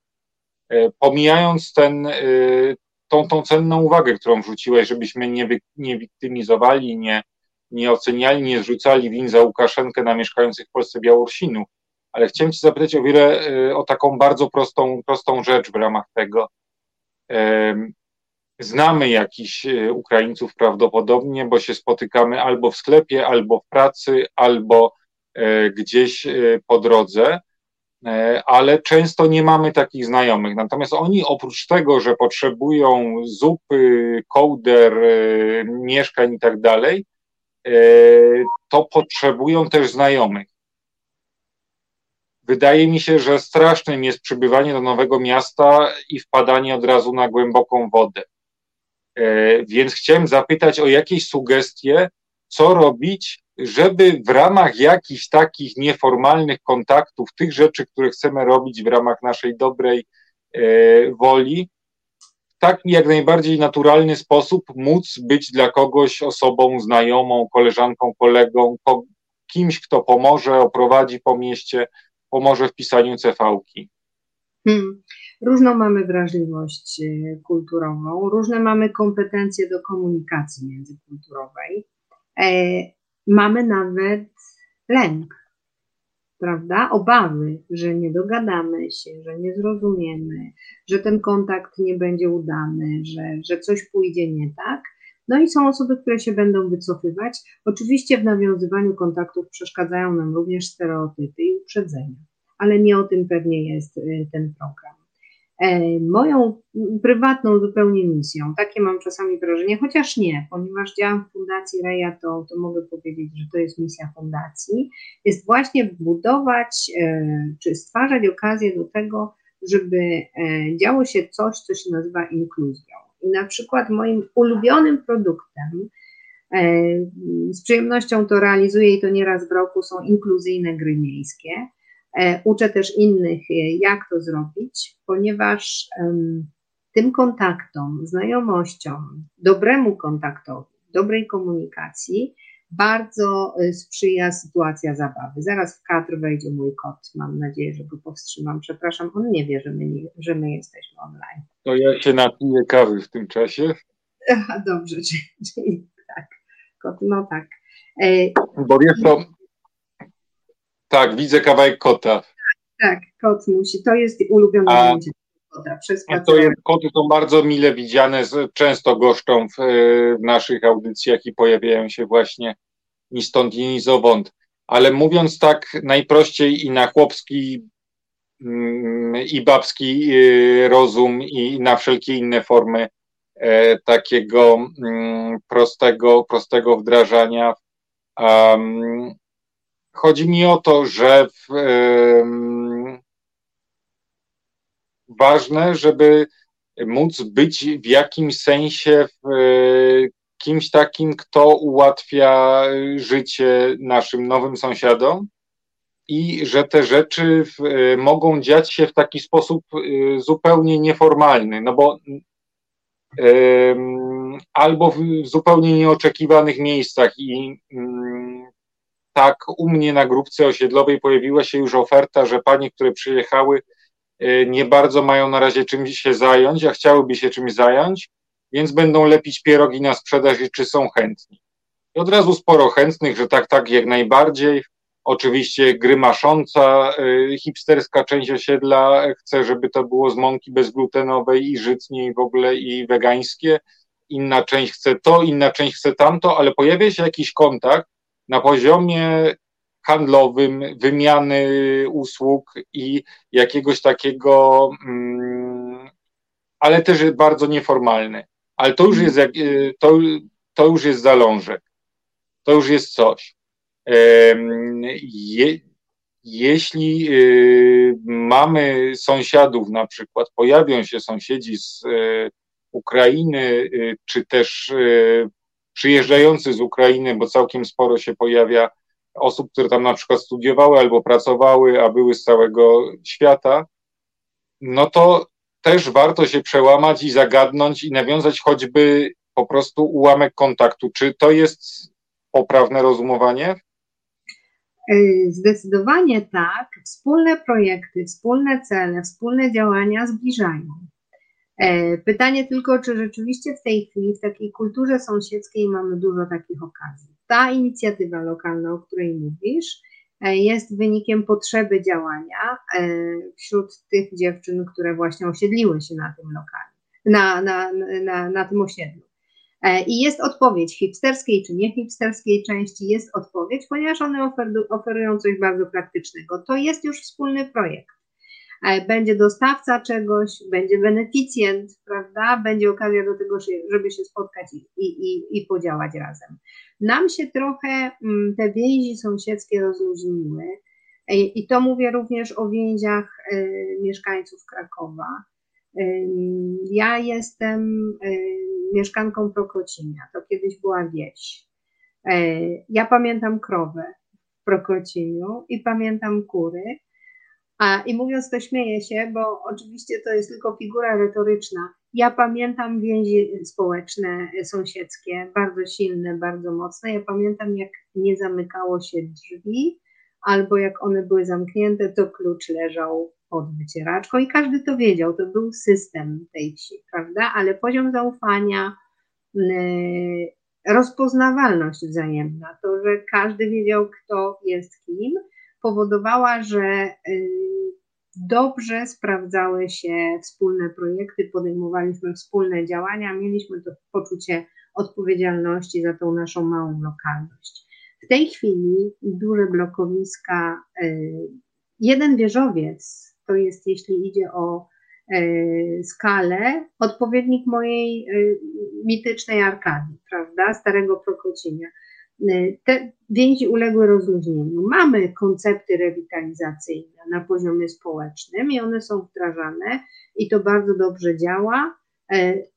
E, pomijając ten, tą, tą cenną uwagę, którą wrzuciłeś, żebyśmy nie, nie wiktymizowali, nie, nie oceniali, nie zrzucali win za Łukaszenkę na mieszkających w Polsce Białorusinów. Ale chciałem Cię zapytać o wiele, o taką bardzo prostą, prostą rzecz w ramach tego. Znamy jakichś Ukraińców prawdopodobnie, bo się spotykamy albo w sklepie, albo w pracy, albo gdzieś po drodze. E, ale często nie mamy takich znajomych. Natomiast oni oprócz tego, że potrzebują zupy, kołder, e, mieszkań i tak dalej, e, to potrzebują też znajomych. Wydaje mi się, że strasznym jest przybywanie do nowego miasta i wpadanie od razu na głęboką wodę. Więc chciałem zapytać o jakieś sugestie, co robić, żeby w ramach jakichś takich nieformalnych kontaktów, tych rzeczy, które chcemy robić w ramach naszej dobrej e, woli, tak jak najbardziej naturalny sposób móc być dla kogoś osobą znajomą, koleżanką, kolegą, ko, kimś, kto pomoże, oprowadzi po mieście, pomoże w pisaniu CV-ki. Hmm. Różną mamy wrażliwość e, kulturową, różne mamy kompetencje do komunikacji międzykulturowej. Mamy nawet lęk, prawda? Obawy, że nie dogadamy się, że nie zrozumiemy, że ten kontakt nie będzie udany, że, że coś pójdzie nie tak. No i są osoby, które się będą wycofywać. Oczywiście w nawiązywaniu kontaktów przeszkadzają nam również stereotypy i uprzedzenia, ale nie o tym pewnie jest y, ten program. E, moją prywatną zupełnie misją, takie mam czasami wrażenie, chociaż nie, ponieważ działam w Fundacji Reja, to, to mogę powiedzieć, że to jest misja fundacji, jest właśnie budować e, czy stwarzać okazję do tego, żeby e, działo się coś, co się nazywa inkluzją. I na przykład moim ulubionym produktem, z przyjemnością to realizuję i to nieraz w roku, są inkluzyjne gry miejskie uczę też innych, e, jak to zrobić, ponieważ tym kontaktom, znajomościom, dobremu kontaktowi, dobrej komunikacji bardzo e, sprzyja sytuacja zabawy. Zaraz w kadr wejdzie mój kot. Mam nadzieję, że go powstrzymam. Przepraszam, on nie wie, że my, nie, że my jesteśmy online. To ja się napiję kawy w tym czasie. Dobrze, czyli, tak. Kot, no tak. Bo wiesz to, tak, widzę kawałek kota. Tak, kot musi. To jest ulubione A, zdjęcie kota. Przez to jest, koty są bardzo mile widziane, często goszczą w, w naszych audycjach i pojawiają się właśnie ni stąd, ni zowąd. Ale mówiąc tak najprościej i na chłopski mm, i babski y, rozum i na wszelkie inne formy e, takiego mm, prostego, prostego wdrażania. Chodzi mi o to, że w, ważne, żeby móc być w jakimś sensie w, y, kimś takim, kto ułatwia życie naszym nowym sąsiadom i że te rzeczy w, y, mogą dziać się w taki sposób zupełnie nieformalny, no bo albo w zupełnie nieoczekiwanych miejscach i tak u mnie na grupce osiedlowej pojawiła się już oferta, że panie, które przyjechały, y, nie bardzo mają na razie czymś się zająć, a chciałyby się czymś zająć, więc będą lepić pierogi na sprzedaż i czy są chętni. I od razu sporo chętnych, że tak, tak, jak najbardziej. Oczywiście grymasząca, y, hipsterska część osiedla chce, żeby to było z mąki bezglutenowej i żytnie i w ogóle i wegańskie. Inna część chce to, inna część chce tamto, ale pojawia się jakiś kontakt, na poziomie handlowym, wymiany usług i jakiegoś takiego, mm, ale też bardzo nieformalny. Ale to już jest, y, to, to już jest zalążek. To już jest coś. Je, jeśli y, mamy sąsiadów, na przykład pojawią się sąsiedzi z y, Ukrainy, czy też przyjeżdżający z Ukrainy, bo całkiem sporo się pojawia osób, które tam na przykład studiowały albo pracowały, a były z całego świata, no to też warto się przełamać i zagadnąć i nawiązać choćby po prostu ułamek kontaktu. Czy to jest poprawne rozumowanie? Y, zdecydowanie tak. Wspólne projekty, wspólne cele, wspólne działania zbliżają. E, pytanie tylko, czy rzeczywiście w tej chwili w takiej kulturze sąsiedzkiej mamy dużo takich okazji. Ta inicjatywa lokalna, o której mówisz, e, jest wynikiem potrzeby działania e, wśród tych dziewczyn, które właśnie osiedliły się na tym lokalu, na, na, na, na tym osiedlu. I jest odpowiedź hipsterskiej czy nie hipsterskiej części, jest odpowiedź, ponieważ one oferują coś bardzo praktycznego. To jest już wspólny projekt. E, będzie dostawca czegoś, będzie beneficjent, prawda? Będzie okazja do tego, żeby się spotkać i, i, i podziałać razem. Nam się trochę mm, te więzi sąsiedzkie rozluźniły e, i to mówię również o więziach e, mieszkańców Krakowa. Ja jestem mieszkanką Prokocinia, to kiedyś była wieś. Ja pamiętam krowę w Prokociniu i pamiętam kury, a, I mówiąc to śmieję się, bo oczywiście to jest tylko figura retoryczna. Ja pamiętam więzi społeczne, sąsiedzkie, bardzo silne, bardzo mocne. Ja pamiętam, jak nie zamykało się drzwi, albo jak one były zamknięte, to klucz leżał pod wycieraczką i każdy to wiedział. To był system tej wsi, prawda? Ale poziom zaufania, rozpoznawalność wzajemna, to, że każdy wiedział, kto jest kim powodowała, że y, dobrze sprawdzały się wspólne projekty, podejmowaliśmy wspólne działania, mieliśmy to poczucie odpowiedzialności za tą naszą małą lokalność. W tej chwili duże blokowiska, y, jeden wieżowiec, to jest jeśli idzie o skalę odpowiednik mojej mitycznej Arkadii, prawda, starego Prokocinia. Te więzi uległy rozluźnieniu. Mamy koncepty rewitalizacyjne na poziomie społecznym i one są wdrażane i to bardzo dobrze działa.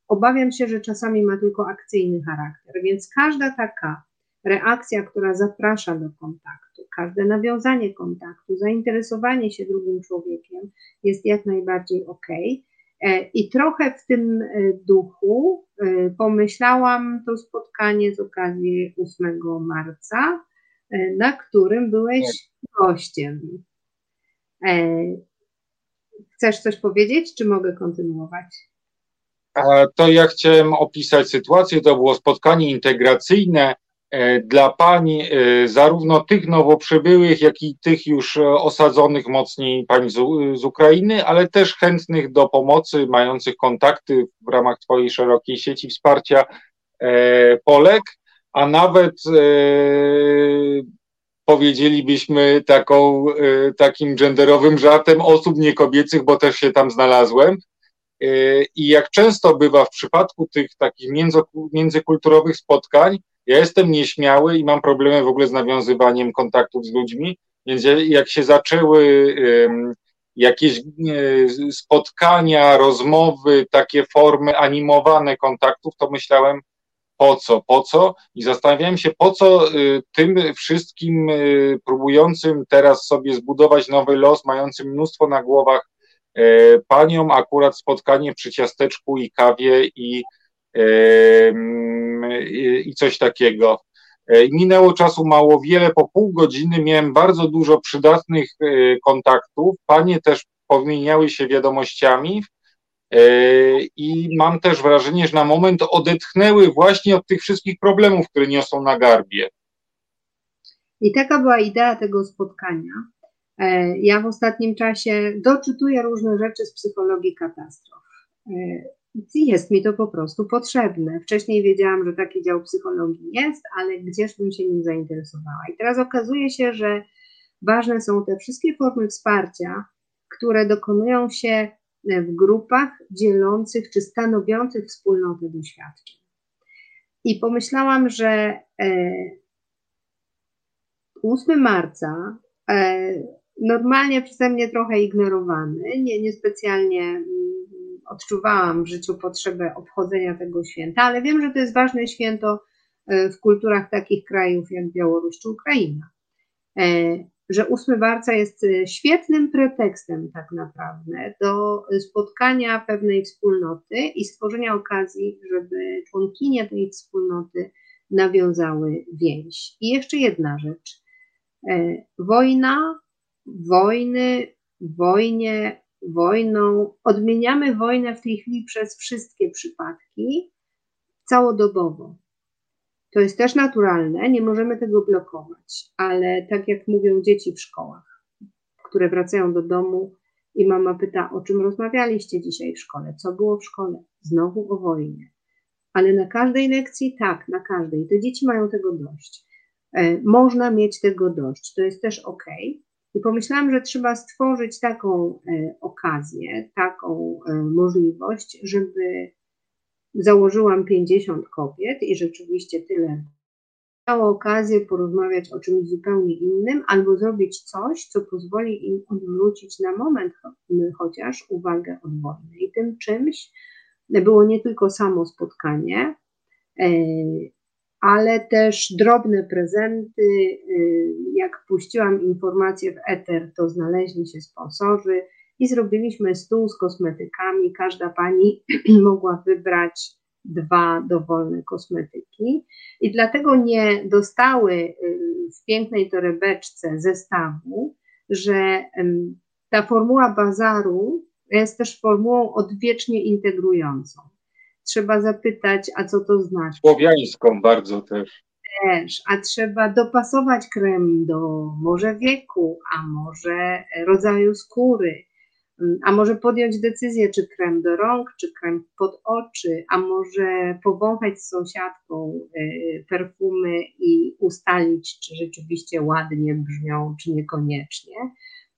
Obawiam się, że czasami ma tylko akcyjny charakter, więc każda taka reakcja, która zaprasza do kontaktu, każde nawiązanie kontaktu, zainteresowanie się drugim człowiekiem jest jak najbardziej ok. E, I trochę w tym e, duchu e, pomyślałam to spotkanie z okazji 8 marca, na którym byłeś gościem. Chcesz coś powiedzieć, czy mogę kontynuować? To ja chciałem opisać sytuację. To było spotkanie integracyjne dla pań, e, zarówno tych nowo przybyłych, jak i tych już osadzonych mocniej pań z, z Ukrainy, ale też chętnych do pomocy, mających kontakty w ramach Twojej szerokiej sieci wsparcia e, Polek, a nawet powiedzielibyśmy taką, takim genderowym żartem osób niekobiecych, bo też się tam znalazłem. E, I jak często bywa w przypadku tych takich międzykulturowych spotkań, ja jestem nieśmiały i mam problemy w ogóle z nawiązywaniem kontaktów z ludźmi, więc jak się zaczęły jakieś e, spotkania, rozmowy, takie formy animowane kontaktów, to myślałem, po co, po co? I zastanawiałem się, po co e, tym wszystkim próbującym teraz sobie zbudować nowy los, mającym mnóstwo na głowach E, panią akurat spotkanie przy ciasteczku i kawie i, i coś takiego. E, minęło czasu mało wiele, po pół godziny miałem bardzo dużo przydatnych e, kontaktów. Panie też pomieniały się wiadomościami i mam też wrażenie, że na moment odetchnęły właśnie od tych wszystkich problemów, które niosą na garbie. I taka była idea tego spotkania. E, ja w ostatnim czasie doczytuję różne rzeczy z psychologii katastrof. E, jest mi to po prostu potrzebne. Wcześniej wiedziałam, że taki dział psychologii jest, ale gdzież bym się nim zainteresowała. I teraz okazuje się, że ważne są te wszystkie formy wsparcia, które dokonują się w grupach dzielących czy stanowiących wspólnotę doświadczeń. I pomyślałam, że 8 e, marca normalnie przeze mnie trochę ignorowany. Nie, niespecjalnie mm, odczuwałam w życiu potrzebę obchodzenia tego święta, ale wiem, że to jest ważne święto e, w kulturach takich krajów jak Białoruś czy Ukraina. E, że 8 marca jest e, świetnym pretekstem tak naprawdę do spotkania pewnej wspólnoty i stworzenia okazji, żeby członkinie tej wspólnoty nawiązały więź. I jeszcze jedna rzecz. Wojna wojny, wojnie, wojną. Odmieniamy wojnę w tej chwili przez wszystkie przypadki całodobowo. To jest też naturalne, nie możemy tego blokować, ale tak jak mówią dzieci w szkołach, które wracają do domu i mama pyta, o czym rozmawialiście dzisiaj w szkole, co było w szkole, znowu o wojnie. Ale na każdej lekcji, tak, na każdej. Te dzieci mają tego dość. E, można mieć tego dość, to jest też ok, i pomyślałam, że trzeba stworzyć taką e, okazję, taką e, możliwość, żeby założyłam 50 kobiet i rzeczywiście tyle miało okazję porozmawiać o czymś zupełnie innym, albo zrobić coś, co pozwoli im odwrócić na moment chociaż uwagę od wojny. I tym czymś było nie tylko samo spotkanie, e, ale też drobne prezenty. Y, jak puściłam informacje w eter, to znaleźli się sponsorzy i zrobiliśmy stół z kosmetykami. Każda pani mogła wybrać dwa dowolne kosmetyki i dlatego nie dostały y, w pięknej torebeczce zestawu, że ta formuła bazaru jest też formułą odwiecznie integrującą trzeba zapytać, a co to znaczy. Słowiańską bardzo też. Też, a trzeba dopasować krem do może wieku, a może rodzaju skóry, a może podjąć decyzję, czy krem do rąk, czy krem pod oczy, a może powąchać z sąsiadką y, perfumy i ustalić, czy rzeczywiście ładnie brzmią, czy niekoniecznie.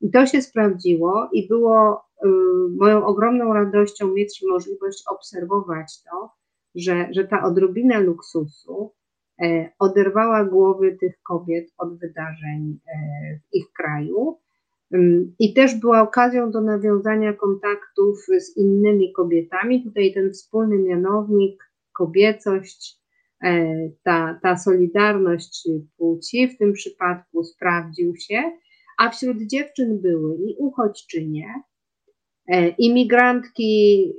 I to się sprawdziło i było moją ogromną radością mieć możliwość obserwować to, że, że ta odrobina luksusu e, oderwała głowy tych kobiet od wydarzeń e, w ich kraju. I też była okazją do nawiązania kontaktów z innymi kobietami. Tutaj ten wspólny mianownik, kobiecość, e, ta, ta solidarność płci w tym przypadku sprawdził się, a wśród dziewczyn były i uchodźczynie, imigrantki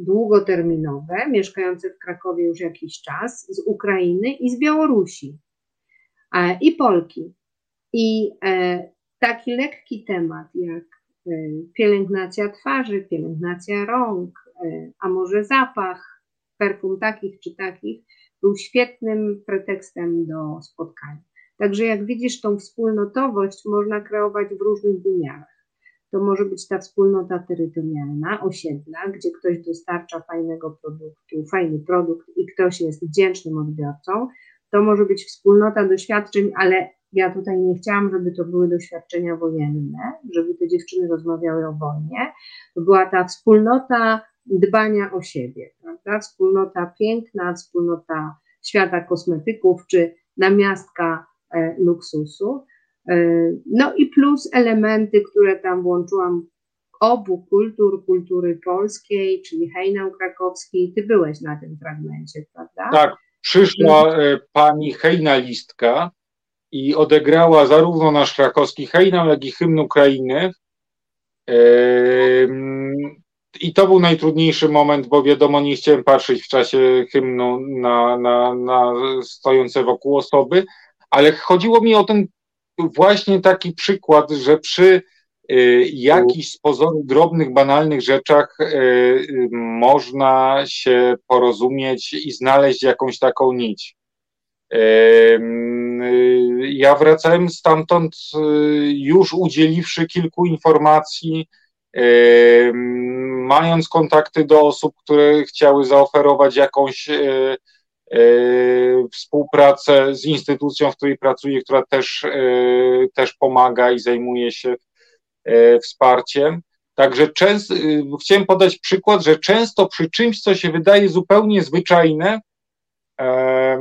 długoterminowe, mieszkające w Krakowie już jakiś czas, z Ukrainy i z Białorusi, i Polki. I e, taki lekki temat jak e, pielęgnacja twarzy, pielęgnacja rąk, e, a może zapach, perfum takich czy takich, był świetnym pretekstem do spotkania. Także jak widzisz, tą wspólnotowość można kreować w różnych wymiarach. To może być ta wspólnota terytorialna, osiedla, gdzie ktoś dostarcza fajnego produktu, fajny produkt i ktoś jest wdzięcznym odbiorcą. To może być wspólnota doświadczeń, ale ja tutaj nie chciałam, żeby to były doświadczenia wojenne, żeby te dziewczyny rozmawiały o wojnie. To była ta wspólnota dbania o siebie, prawda? Wspólnota piękna, wspólnota świata kosmetyków czy namiastka luksusu. E, no i plus elementy, które tam włączyłam obu kultur, kultury polskiej, czyli hejnał krakowski. Ty byłeś na tym fragmencie, prawda? Tak, przyszła e, pani hejnalistka i odegrała zarówno nasz krakowski hejnał, jak i hymn Ukrainy. I to był najtrudniejszy moment, bo wiadomo, nie chciałem patrzeć w czasie hymnu na, na, na stojące wokół osoby, ale chodziło mi o ten właśnie taki przykład, że przy y, jakichś z pozoru drobnych, banalnych rzeczach y, można się porozumieć i znaleźć jakąś taką nić. Y, ja wracałem stamtąd już udzieliwszy kilku informacji, mając kontakty do osób, które chciały zaoferować jakąś współpracę z instytucją, w której pracuję, która też, e, też pomaga i zajmuje się e, wsparciem. Także często, chciałem podać przykład, że często przy czymś, co się wydaje zupełnie zwyczajne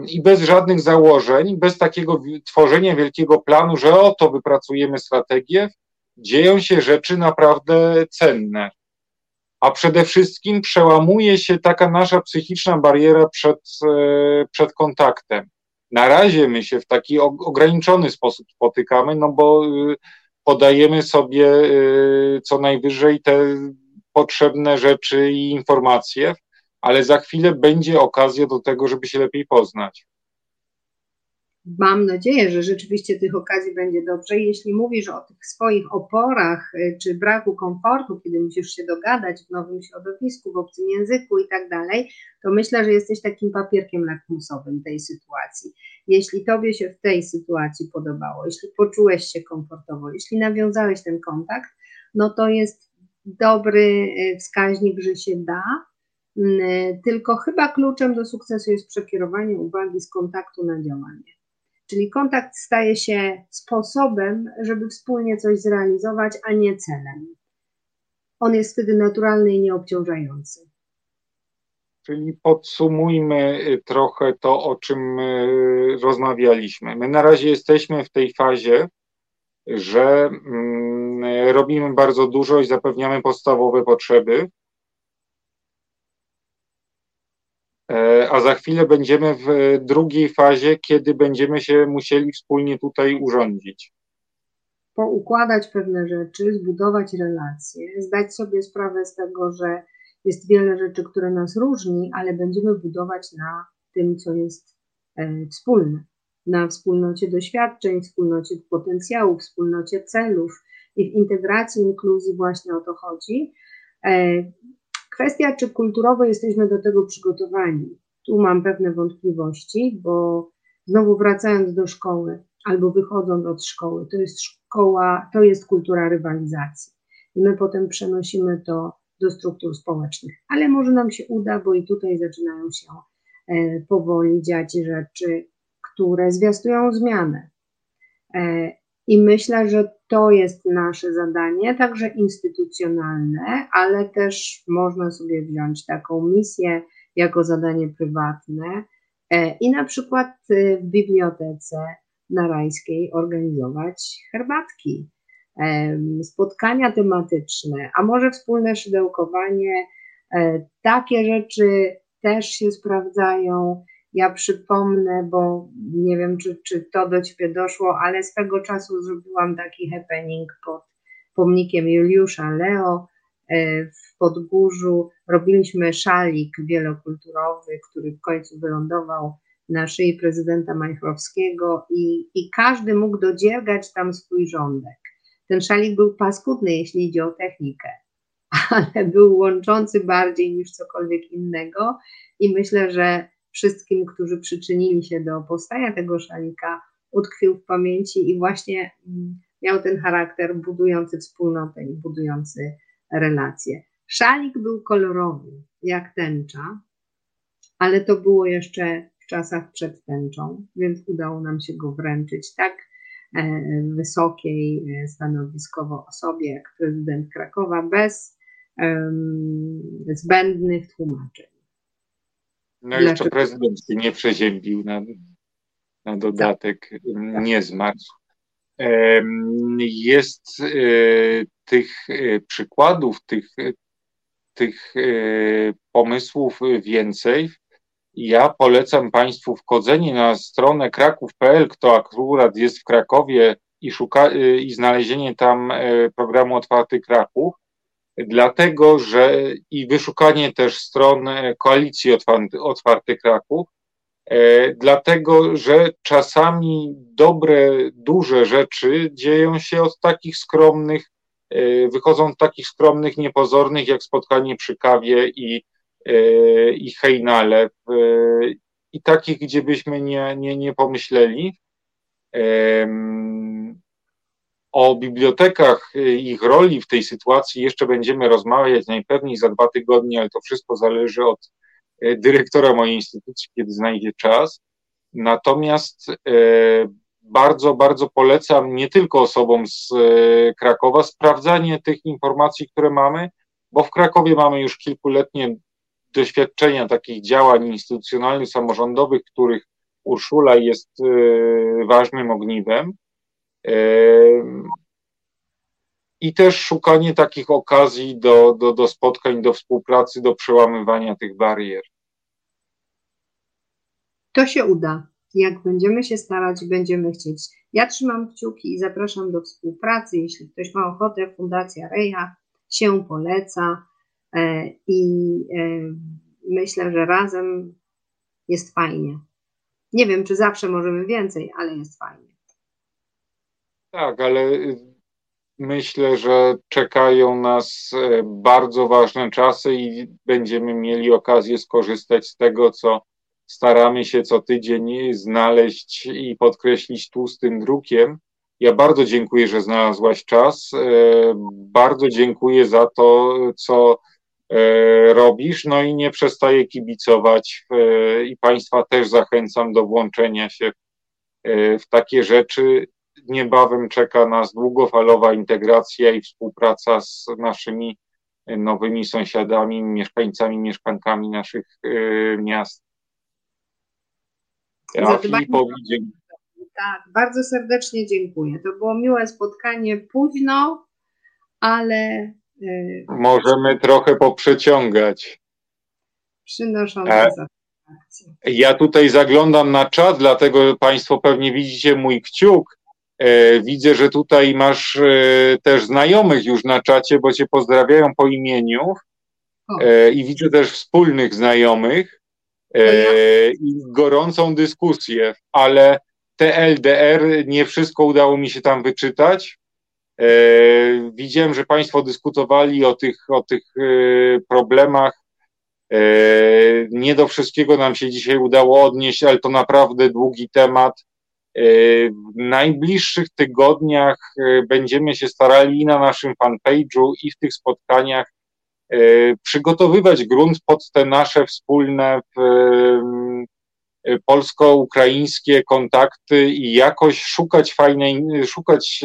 i bez żadnych założeń, bez takiego tworzenia wielkiego planu, że oto wypracujemy strategię, dzieją się rzeczy naprawdę cenne a przede wszystkim przełamuje się taka nasza psychiczna bariera przed, e, przed kontaktem. Na razie my się w taki ograniczony sposób spotykamy, no bo e, podajemy sobie e, co najwyżej te potrzebne rzeczy i informacje, ale za chwilę będzie okazja do tego, żeby się lepiej poznać mam nadzieję, że rzeczywiście tych okazji będzie dobrze. Jeśli mówisz o tych swoich oporach y, czy braku komfortu, kiedy musisz się dogadać w nowym środowisku, w obcym języku i tak dalej, to myślę, że jesteś takim papierkiem lakmusowym tej sytuacji. Jeśli tobie się w tej sytuacji podobało, jeśli poczułeś się komfortowo, jeśli nawiązałeś ten kontakt, no to jest dobry y, wskaźnik, że się da. Mm, tylko chyba kluczem do sukcesu jest przekierowanie uwagi z kontaktu na działanie. Czyli kontakt staje się sposobem, żeby wspólnie coś zrealizować, a nie celem. On jest wtedy naturalny i nieobciążający. Czyli podsumujmy y, trochę to, o czym y, rozmawialiśmy. My na razie jesteśmy w tej fazie, że mm, robimy bardzo dużo i zapewniamy podstawowe potrzeby, E, a za chwilę będziemy w drugiej fazie, kiedy będziemy się musieli wspólnie tutaj urządzić. Poukładać pewne rzeczy, zbudować relacje, zdać sobie sprawę z tego, że jest wiele rzeczy, które nas różni, ale będziemy budować na tym, co jest e, wspólne. Na wspólnocie doświadczeń, wspólnocie potencjałów, wspólnocie celów i w integracji, inkluzji właśnie o to chodzi. Kwestia, czy kulturowo jesteśmy do tego przygotowani. Tu mam pewne wątpliwości, bo znowu wracając do szkoły albo wychodząc od szkoły, to jest szkoła, to jest kultura rywalizacji. I my potem przenosimy to do struktur społecznych. Ale może nam się uda, bo i tutaj zaczynają się e, powoli dziać rzeczy, które zwiastują zmianę. E, I myślę, że to jest nasze zadanie, także instytucjonalne, ale też można sobie wziąć taką misję jako zadanie prywatne e, i na przykład w bibliotece narajskiej organizować herbatki, spotkania tematyczne, a może wspólne szydełkowanie. E, takie rzeczy też się sprawdzają. Ja przypomnę, bo nie wiem, czy, czy to do Ciebie doszło, ale swego czasu zrobiłam taki happening pod pomnikiem Juliusza Leo e, w Podgórzu. Robiliśmy szalik wielokulturowy, który w końcu wylądował na szyi prezydenta Majchrowskiego i, i każdy mógł dodziergać tam swój rządek. Ten szalik był paskudny, jeśli idzie o technikę, ale był łączący bardziej niż cokolwiek innego i myślę, że wszystkim, którzy przyczynili się do powstania tego szalika, utkwił w pamięci i właśnie mm, miał ten charakter budujący wspólnotę i budujący relacje. Szalik był kolorowy, jak tęcza, ale to było jeszcze w czasach przed tęczą, więc udało nam się go wręczyć tak e, wysokiej e, stanowiskowo osobie jak prezydent Krakowa bez um, zbędnych tłumaczeń. No jeszcze prezydent się nie przeziębił na, na dodatek, tak. nie zmarł. Jest e, tych przykładów, tych, tych pomysłów więcej. Ja polecam Państwu wchodzenie na stronę kraków.pl, kto akurat jest w Krakowie i, szuka, i znalezienie tam e, programu Otwarty Kraków, dlatego że i wyszukanie też stron e, koalicji Otwarty, Otwarty Kraków, e, dlatego że czasami dobre, duże rzeczy dzieją się od takich skromnych, wychodzą od takich skromnych, niepozornych, jak spotkanie przy kawie i E, i Hejnale i takich, gdzie byśmy nie, nie, nie pomyśleli. O bibliotekach, ich roli w tej sytuacji jeszcze będziemy rozmawiać najpewniej za dwa tygodnie, ale to wszystko zależy od e, dyrektora mojej instytucji, kiedy znajdzie czas. Natomiast e, bardzo, bardzo polecam nie tylko osobom z Krakowa sprawdzanie tych informacji, które mamy, bo w Krakowie mamy już kilkuletnie doświadczenia takich działań instytucjonalnych, samorządowych, których Urszula jest ważnym ogniwem. I też szukanie takich okazji do, do, do spotkań, do współpracy, do przełamywania tych barier. To się uda. Jak będziemy się starać, będziemy chcieć. Ja trzymam kciuki i zapraszam do współpracy. Jeśli ktoś ma ochotę, Fundacja Reja się poleca. E, i e, myślę, że razem jest fajnie. Nie wiem, czy zawsze możemy więcej, ale jest fajnie. Tak, ale myślę, że czekają nas e, bardzo ważne czasy i będziemy mieli okazję skorzystać z tego, co staramy się co tydzień znaleźć i podkreślić tłustym drukiem. Ja bardzo dziękuję, że znalazłaś czas. Bardzo dziękuję za to, co robisz, no i nie przestaję kibicować i Państwa też zachęcam do włączenia się w takie rzeczy. Niebawem czeka nas długofalowa integracja i współpraca z naszymi nowymi sąsiadami, mieszkańcami, mieszkankami naszych miast. Ja Filipowi Tak, bardzo serdecznie dziękuję. To było miłe spotkanie późno, ale Y, Możemy trochę poprzeciągać. Przynoszące e. Ja tutaj zaglądam na czat, dlatego Państwo pewnie widzicie mój kciuk. E, widzę, że tutaj masz e, też znajomych już na czacie, bo Cię pozdrawiają po imieniu. I widzę też wspólnych znajomych i gorącą dyskusję, ale TLDR nie wszystko udało mi się tam wyczytać. E, widziałem, że Państwo dyskutowali o tych, o tych e, problemach. E, nie do wszystkiego nam się dzisiaj udało odnieść, ale to naprawdę długi temat. W najbliższych tygodniach będziemy się starali na naszym fanpage'u, i w tych spotkaniach przygotowywać grunt pod te nasze wspólne polsko-ukraińskie kontakty i jakoś szukać fajnej, szukać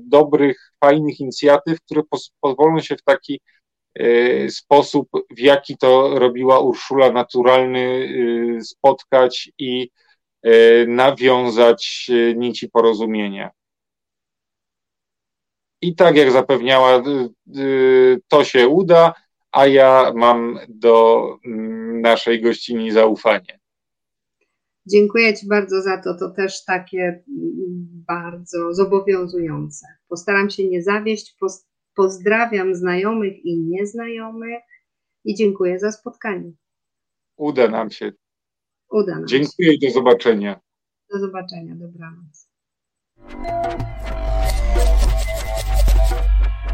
dobrych, fajnych inicjatyw, które pozwolą się w taki sposób, w jaki to robiła Urszula, naturalny, spotkać i nawiązać nici porozumienia. I tak jak zapewniała, y, y, to się uda, a ja mam do mm, naszej gościni zaufanie. Dziękuję Ci bardzo za to. To też takie mm, bardzo zobowiązujące. Postaram się nie zawieść. Pozdrawiam znajomych i nieznajomych i dziękuję za spotkanie. Uda nam się. Uda nam Dziękuję się. i do zobaczenia. Do zobaczenia. Dobranoc.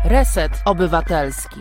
Reset Obywatelski.